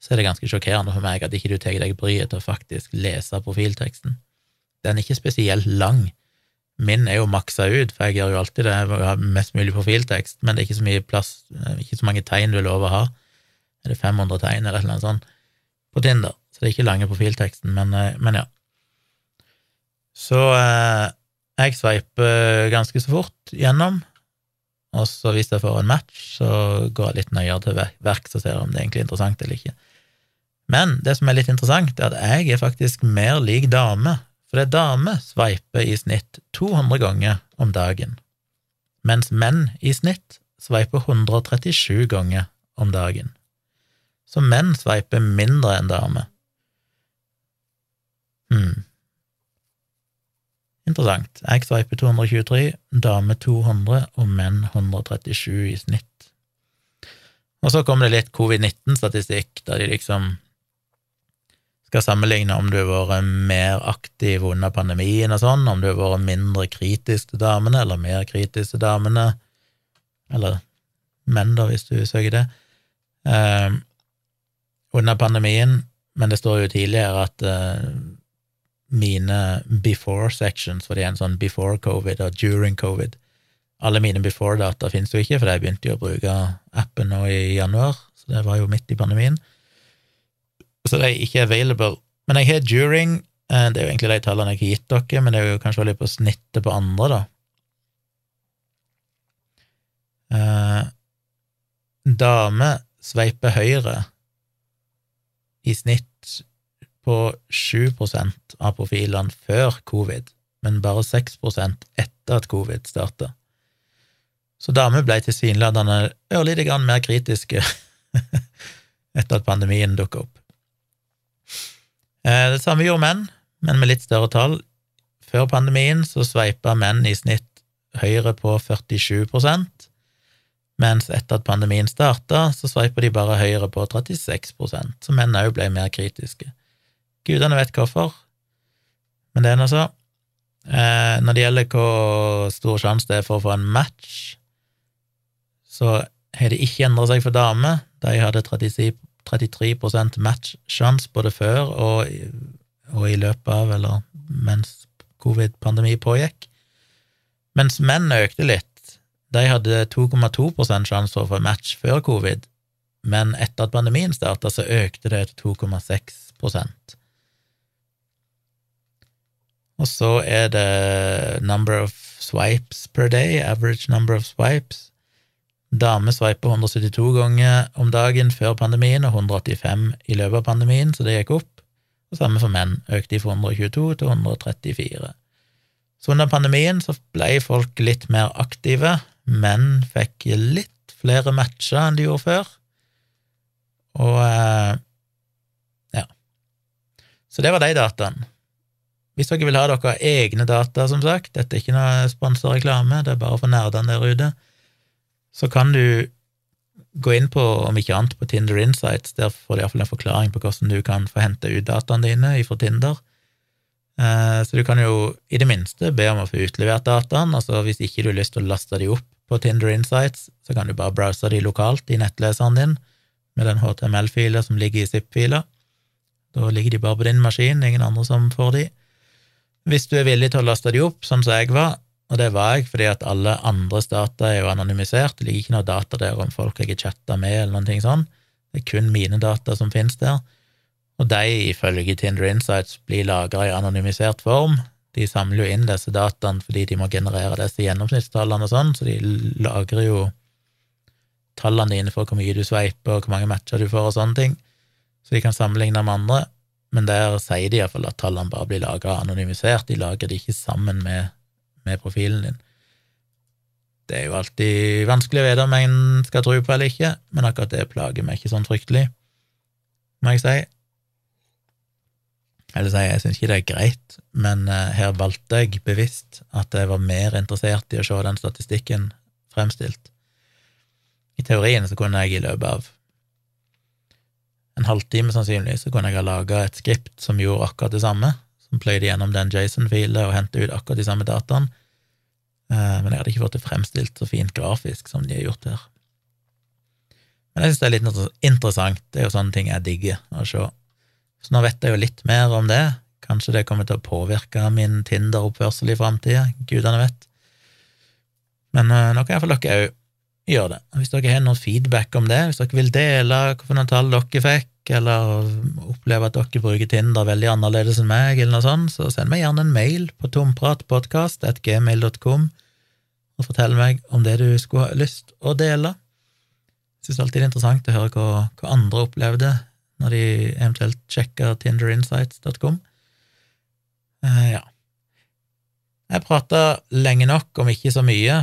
så er det ganske sjokkerende for meg at ikke du tar deg bryet til å faktisk lese profilteksten. Den er ikke spesielt lang. Min er jo maksa ut, for jeg gjør jo alltid det, jeg har mest mulig profiltekst, men det er ikke så mye plass, eh, ikke så mange tegn du lover lov å ha. Er det 500 tegn eller noe sånt på Tinder? Så det er ikke lange profilteksten, men, eh, men ja. Så eh, jeg sveiper ganske så fort gjennom, og så hvis jeg får en match, så går jeg litt nøyere til verks og ser om det er egentlig interessant eller ikke. Men det som er litt interessant, er at jeg er faktisk mer lik dame, for det er dame sveiper i snitt 200 ganger om dagen, mens menn i snitt sveiper 137 ganger om dagen. Så menn sveiper mindre enn damer. Hmm. Interessant. Jeg sveiper 223, dame 200 og menn 137 i snitt. Og så kommer det litt covid-19-statistikk, der de liksom skal sammenligne om du har vært mer aktiv under pandemien og sånn, om du har vært mindre kritisk til damene eller mer kritisk til damene, eller menn, da, hvis du søker det, eh, under pandemien, men det står jo tidligere at eh, mine before sections, for det er en sånn before covid og during covid Alle mine before-data finnes jo ikke, for jeg begynte jo å bruke appen nå i januar, så det var jo midt i pandemien så er ikke available. Men jeg har during, eh, det er jo egentlig de tallene jeg har gitt dere, men det er jo kanskje litt på snittet på andre, da. Eh, dame sveiper høyre i snitt på 7% av profilene før covid, men bare 6% etter at covid starta. Så damer ble tilsynelatende ørlite grann mer kritiske etter at pandemien dukka opp. Eh, det samme gjorde menn, men med litt større tall. Før pandemien så sveipa menn i snitt høyre på 47% mens etter at pandemien starta, så sveipa de bare høyre på 36% så menn òg ble mer kritiske. Gudene vet hvorfor, men det er nå så. Eh, når det gjelder hvor stor sjanse det er for å få en match, så har det ikke endra seg for damer. De hadde 36 33 matchsjanse både før og, og, i løpet av, eller mens covid-pandemi pågikk. Mens menn økte litt. De hadde 2,2 sjanse for match før covid, men etter at pandemien starta, så økte det til 2,6 Og så er det number of swipes per day, average number of swipes. Damer sveipa 172 ganger om dagen før pandemien og 185 i løpet av pandemien, så det gikk opp. Og samme for menn, økte de fra 122 til 134. Så under pandemien så ble folk litt mer aktive, menn fikk litt flere matcher enn de gjorde før, og eh, ja. Så det var de dataene. Hvis dere vil ha deres egne data, som sagt, dette er ikke noe sponsa reklame, det er bare for nerdene der ute, så kan du gå inn på, om ikke annet, på Tinder Insights. Der får du iallfall en forklaring på hvordan du kan få hente ut dataene dine fra Tinder. Eh, så du kan jo i det minste be om å få utlevert dataene. altså Hvis ikke du har lyst til å laste de opp på Tinder Insights, så kan du bare browse de lokalt i nettleseren din med den HTML-fila som ligger i zip-fila. Da ligger de bare på din maskin, ingen andre som får de. Hvis du er villig til å laste de opp, sånn som jeg var, og det var jeg fordi at alle andres data er jo anonymisert, det ligger ikke noe data der om folk jeg har chatta med, eller noen ting sånn. det er kun mine data som finnes der, og de, ifølge Tinder Insights, blir lagra i anonymisert form. De samler jo inn disse dataene fordi de må generere disse gjennomsnittstallene og sånn, så de lagrer jo tallene dine for hvor mye du sveiper, og hvor mange matcher du får og sånne ting, så de kan sammenligne med andre, men der sier de iallfall at tallene bare blir lagra anonymisert, de lager de ikke sammen med, med, profilen din. Det er jo alltid vanskelig å vite om en skal tro på eller ikke, men akkurat det plager meg ikke sånn fryktelig, må jeg si. Eller si, jeg syns ikke det er greit, men uh, her valgte jeg bevisst at jeg var mer interessert i å se den statistikken fremstilt. I teorien så kunne jeg i løpet av en halvtime sannsynligvis så kunne jeg ha laga et skript som gjorde akkurat det samme, som pløyde gjennom den Jason-filen og hentet ut akkurat de samme dataene, eh, men jeg hadde ikke fått det fremstilt så fint grafisk som de har gjort her. Men jeg synes det er litt interessant, det er jo sånne ting jeg digger å se. Så nå vet jeg jo litt mer om det, kanskje det kommer til å påvirke min Tinder-oppførsel i framtida, gudene vet. Men uh, nå kan iallfall dere òg gjøre det. Hvis dere har noen feedback om det, hvis dere vil dele hvilke tall dere fikk, eller opplever at dere bruker Tinder veldig annerledes enn meg, eller noe sånt, så send meg gjerne en mail på tompratpodkast.gmail.com og fortell meg om det du skulle ha lyst å dele. Jeg synes alltid det er interessant å høre hva, hva andre opplevde når de eventuelt sjekker tinderinsights.com. Uh, ja. Jeg prata lenge nok om ikke så mye,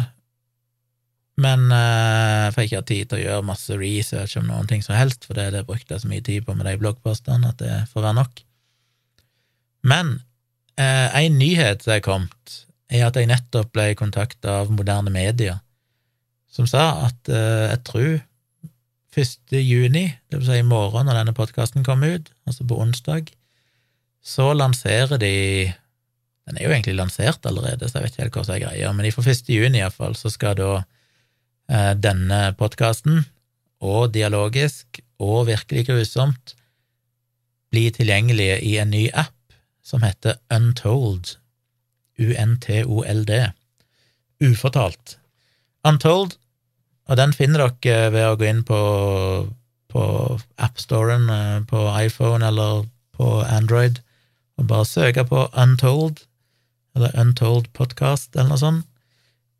men uh, for jeg ikke har tid til å gjøre masse research om noen ting som helst, for det, det brukte jeg så mye tid på med de bloggpostene at det får være nok. Men uh, en nyhet som er kommet, er at jeg nettopp ble kontakta av moderne medier, som sa at uh, jeg tror 1. juni, det vil si i morgen når denne podkasten kommer ut, altså på onsdag, så lanserer de Den er jo egentlig lansert allerede, så jeg vet ikke helt hva som er greia, men fra 1. juni iallfall så skal da Eh, denne podkasten, og dialogisk og virkelig grusomt, blir tilgjengelige i en ny app som heter Untold. U-N-T-O-L-D. Ufortalt. Untold, og den finner dere ved å gå inn på, på AppStoren eh, på iPhone eller på Android og bare søke på Untold, eller Untold Podcast eller noe sånt,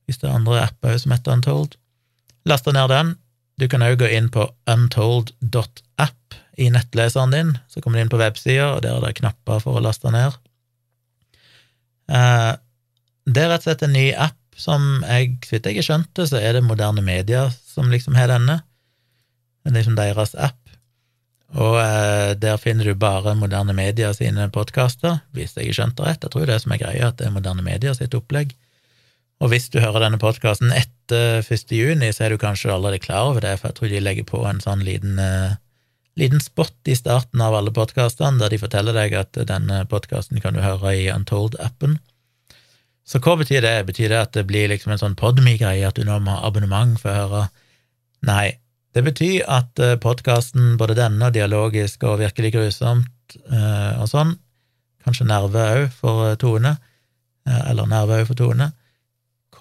hvis det er andre apper som heter Untold. Lasta ned den. Du kan òg gå inn på untold.app i nettleseren din. Så kommer du inn på websida, og der er det knapper for å laste ned. Eh, det er rett og slett en ny app som jeg, så vidt jeg har skjønt det, så er det moderne media som liksom har denne. Det er liksom deres app. Og eh, der finner du bare Moderne Media sine podkaster, hvis jeg har skjønt det rett. Jeg tror det som er greia, at det er Moderne Media sitt opplegg. Og hvis du hører denne podkasten etter 1. juni, så er du kanskje allerede klar over det, for jeg tror de legger på en sånn liten, uh, liten spot i starten av alle podkastene, der de forteller deg at denne podkasten kan du høre i Untold-appen. Så hva betyr det? Betyr det at det blir liksom en sånn Podme-greie, at du nå må ha abonnement for å høre? Nei. Det betyr at eh, podkasten, både denne og dialogisk og virkelig grusomt og sånn, kanskje Nerve òg for Tone, eller Nerve òg for Tone,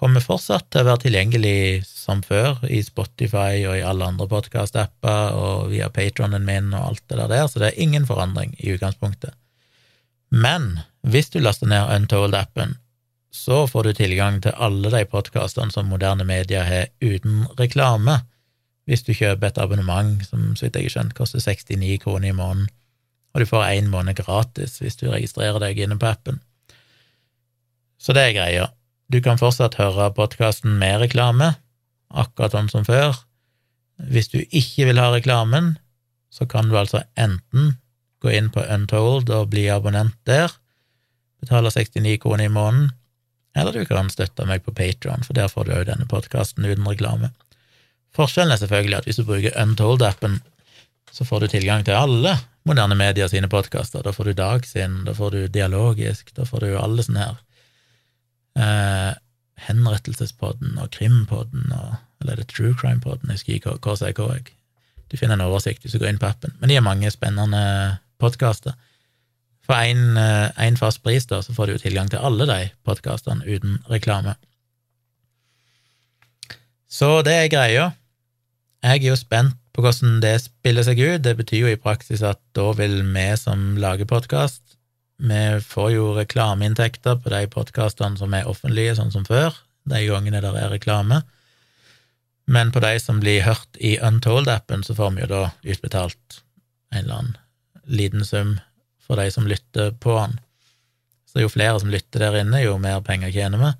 kommer fortsatt til å være tilgjengelig som før i Spotify og i alle andre podkast-apper og via patronen min og alt det der, så det er ingen forandring i utgangspunktet. Men Hvis du laster ned Untold-appen, så får du tilgang til alle de podkastene som moderne medier har uten reklame, hvis du kjøper et abonnement som så vidt jeg har skjønt koster 69 kroner i måneden, og du får én måned gratis hvis du registrerer deg inne på appen. Så det er greia. Du kan fortsatt høre podkasten med reklame, akkurat sånn som før. Hvis du ikke vil ha reklamen, så kan du altså enten gå inn på Untold og bli abonnent der, betale 69 kroner i måneden, eller du kan støtte meg på Patron, for der får du òg denne podkasten uten reklame. Forskjellen er selvfølgelig at hvis du bruker Untold-appen, så får du tilgang til alle moderne medier sine podkaster. Da får du Dagsinn, da får du Dialogisk, da får du alle sånne her eh, Henrettelsespodden og Krimpodden og Eller er det True Crime-podden? Jeg husker ikke hva jeg hva. Du finner en oversikt hvis du går inn på appen. Men de har mange spennende podkaster. For én eh, fast pris da, så får du jo tilgang til alle de podkastene uten reklame. Så det er greia. Jeg er jo spent på hvordan det spiller seg ut. Det betyr jo i praksis at da vil vi som lager podkast, vi får jo reklameinntekter på de podkastene som er offentlige, sånn som før, de gangene der er reklame. Men på de som blir hørt i Untold-appen, så får vi jo da utbetalt en eller annen liten sum for de som lytter på den. Så jo flere som lytter der inne, jo mer penger tjener vi.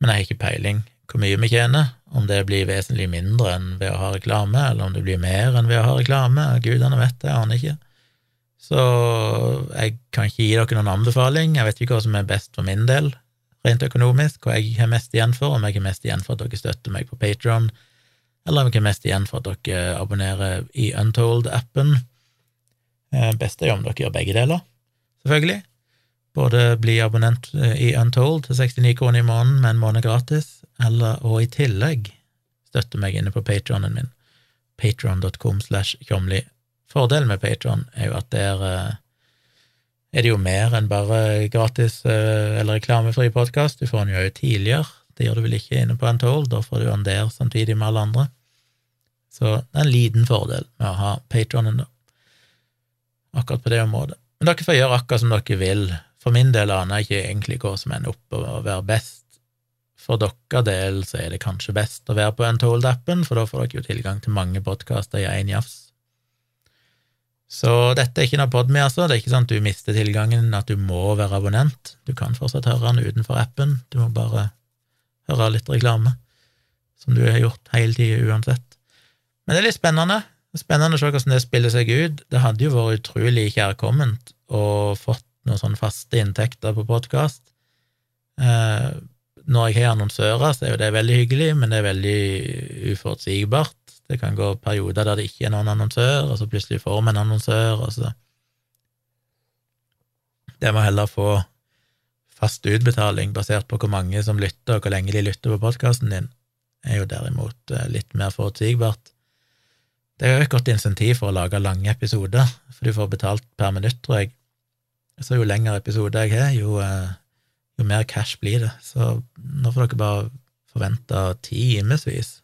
Men jeg har ikke peiling hvor mye vi tjener, om det blir vesentlig mindre enn ved å ha reklame, eller om det blir mer enn ved å ha reklame, gudene vet det, jeg aner ikke. Så jeg kan ikke gi dere noen anbefaling, jeg vet ikke hva som er best for min del, rent økonomisk, hva jeg har mest igjen for, om jeg har mest igjen for at dere støtter meg på Patron, eller om jeg har mest igjen for at dere abonnerer i Untold-appen. Eh, best er jo om dere gjør begge deler, selvfølgelig. Både bli abonnent eh, i Untold til 69 kroner i måneden med en måned gratis, eller og i tillegg støtte meg inne på patronen min, patron.com slash tjomli. Fordelen med Patron er jo at der eh, er det jo mer enn bare gratis eh, eller reklamefri podkast. Du får den jo òg tidligere. Det gjør du vel ikke inne på Untold, da får du den der samtidig med alle andre. Så det er en liten fordel med å ha patronen, da, akkurat på det området. Men dere får gjøre akkurat som dere vil. For min del aner jeg ikke egentlig hva som ender opp å være best. For deres del så er det kanskje best å være på Untold-appen, for da får dere jo tilgang til mange podkaster i én jafs. Så dette er ikke noe podme, altså. Det er ikke sånn at du mister tilgangen, at du må være abonnent. Du kan fortsatt høre den utenfor appen, du må bare høre litt reklame, som du har gjort hele tida uansett. Men det er litt spennende. Spennende å se hvordan det spiller seg ut. Det hadde jo vært utrolig kjærkomment å fått noen sånne faste inntekter på podkast. Eh, når jeg har annonsører, så er jo det veldig hyggelig, men det er veldig uforutsigbart. Det kan gå perioder der det ikke er noen annonsør, og så plutselig får vi en annonsør, og så Det må heller få fast utbetaling basert på hvor mange som lytter, og hvor lenge de lytter på podkasten din, er jo derimot eh, litt mer forutsigbart. Det er jo et godt insentiv for å lage lange episoder, for du får betalt per minutt, tror jeg. Så jo lengre episoder jeg har, jo eh, jo mer cash blir det. Så nå får dere bare forvente timevis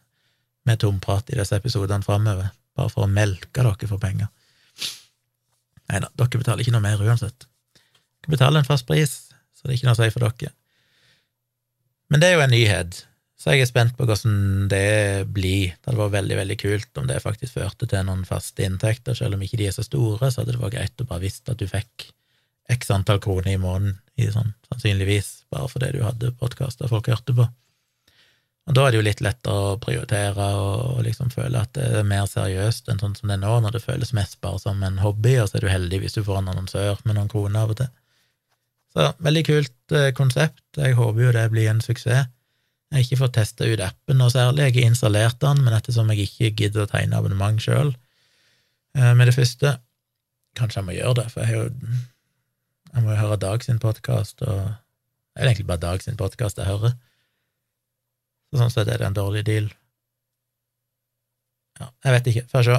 med tomprat i disse episodene framover, bare for å melke dere for penger. Nei da, dere betaler ikke noe mer uansett. Dere betaler en fast pris, så det er ikke noe å si for dere. Men det er jo en nyhet, så jeg er spent på hvordan det blir. Det hadde vært veldig, veldig kult om det faktisk førte til noen faste inntekter, selv om ikke de er så store, så hadde det vært greit å bare visst at du fikk x antall kroner i måneden, i sånn, sannsynligvis, bare fordi du hadde podkaster folk hørte på. Og da er det jo litt lettere å prioritere og liksom føle at det er mer seriøst enn sånn som det er nå, når det føles mest bare som en hobby, og så er du heldig hvis du får en annonsør med noen kroner av og til. Så veldig kult eh, konsept, jeg håper jo det blir en suksess. Jeg har ikke fått testa ut appen noe særlig, jeg har installert den, men ettersom jeg ikke gidder å tegne abonnement sjøl eh, med det første, kanskje jeg må gjøre det, for jeg har jo jeg må jo høre Dag sin podkast, og det er egentlig bare Dag sin podkast jeg hører. Så sånn sett er det en dårlig deal. Ja, jeg vet ikke, får se.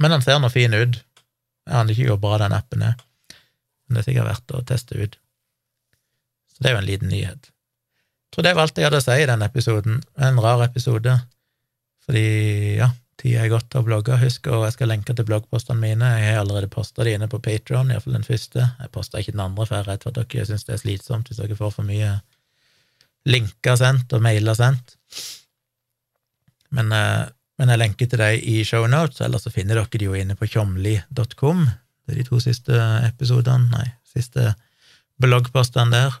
Men den ser nå fin ut. Jeg aner ikke hvor bra den appen er, men det er sikkert verdt å teste ut. Så det er jo en liten nyhet. Jeg tror det var alt jeg hadde å si i den episoden. En rar episode, fordi, ja, Tida er gått til å blogge. Husk, og jeg skal lenke til bloggpostene mine. Jeg har allerede posta de inne på Patron, iallfall den første. Jeg posta ikke den andre, for jeg er redd for at dere syns det er slitsomt hvis dere får for mye linker sendt og mailer sendt. Men, eh, men jeg lenker til dem i shownotes, eller så finner dere de jo inne på tjomli.com. Det er de to siste episodene, nei, siste bloggpostene der.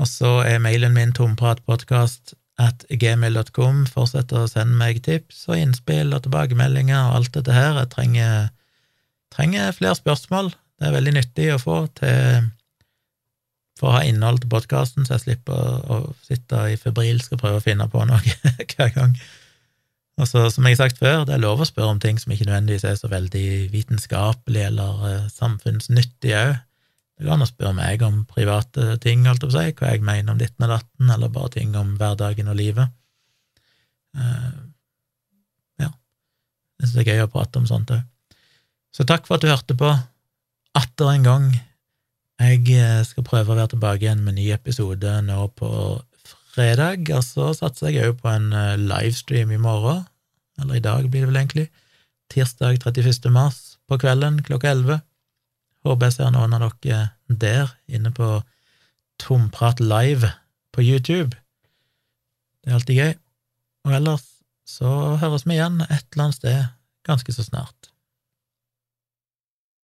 Og så er mailen min tompratpodkast at gmail.com. Fortsett å sende meg tips og innspill og tilbakemeldinger og alt dette her. Jeg trenger, trenger flere spørsmål. Det er veldig nyttig å få til for å ha innhold til podkasten, så jeg slipper å, sitte i febrilsk og prøve å finne på noe hver gang. Og så, som jeg har sagt før, det er lov å spørre om ting som ikke nødvendigvis er så veldig vitenskapelig eller uh, samfunnsnyttig òg. Det går an å spørre meg om private ting, holdt jeg på hva jeg mener om ditten og datten, eller bare ting om hverdagen og livet. Uh, ja. Jeg syns det er gøy å prate om sånt òg. Så takk for at du hørte på atter en gang. Jeg eh, skal prøve å være tilbake igjen med ny episode nå på fredag, og så satser jeg òg på en eh, livestream i morgen, eller i dag blir det vel egentlig, tirsdag 31. mars på kvelden klokka 11. Håper jeg ser noen av dere der, inne på Tomprat live på YouTube. Det er alltid gøy. Og ellers så høres vi igjen et eller annet sted ganske så snart.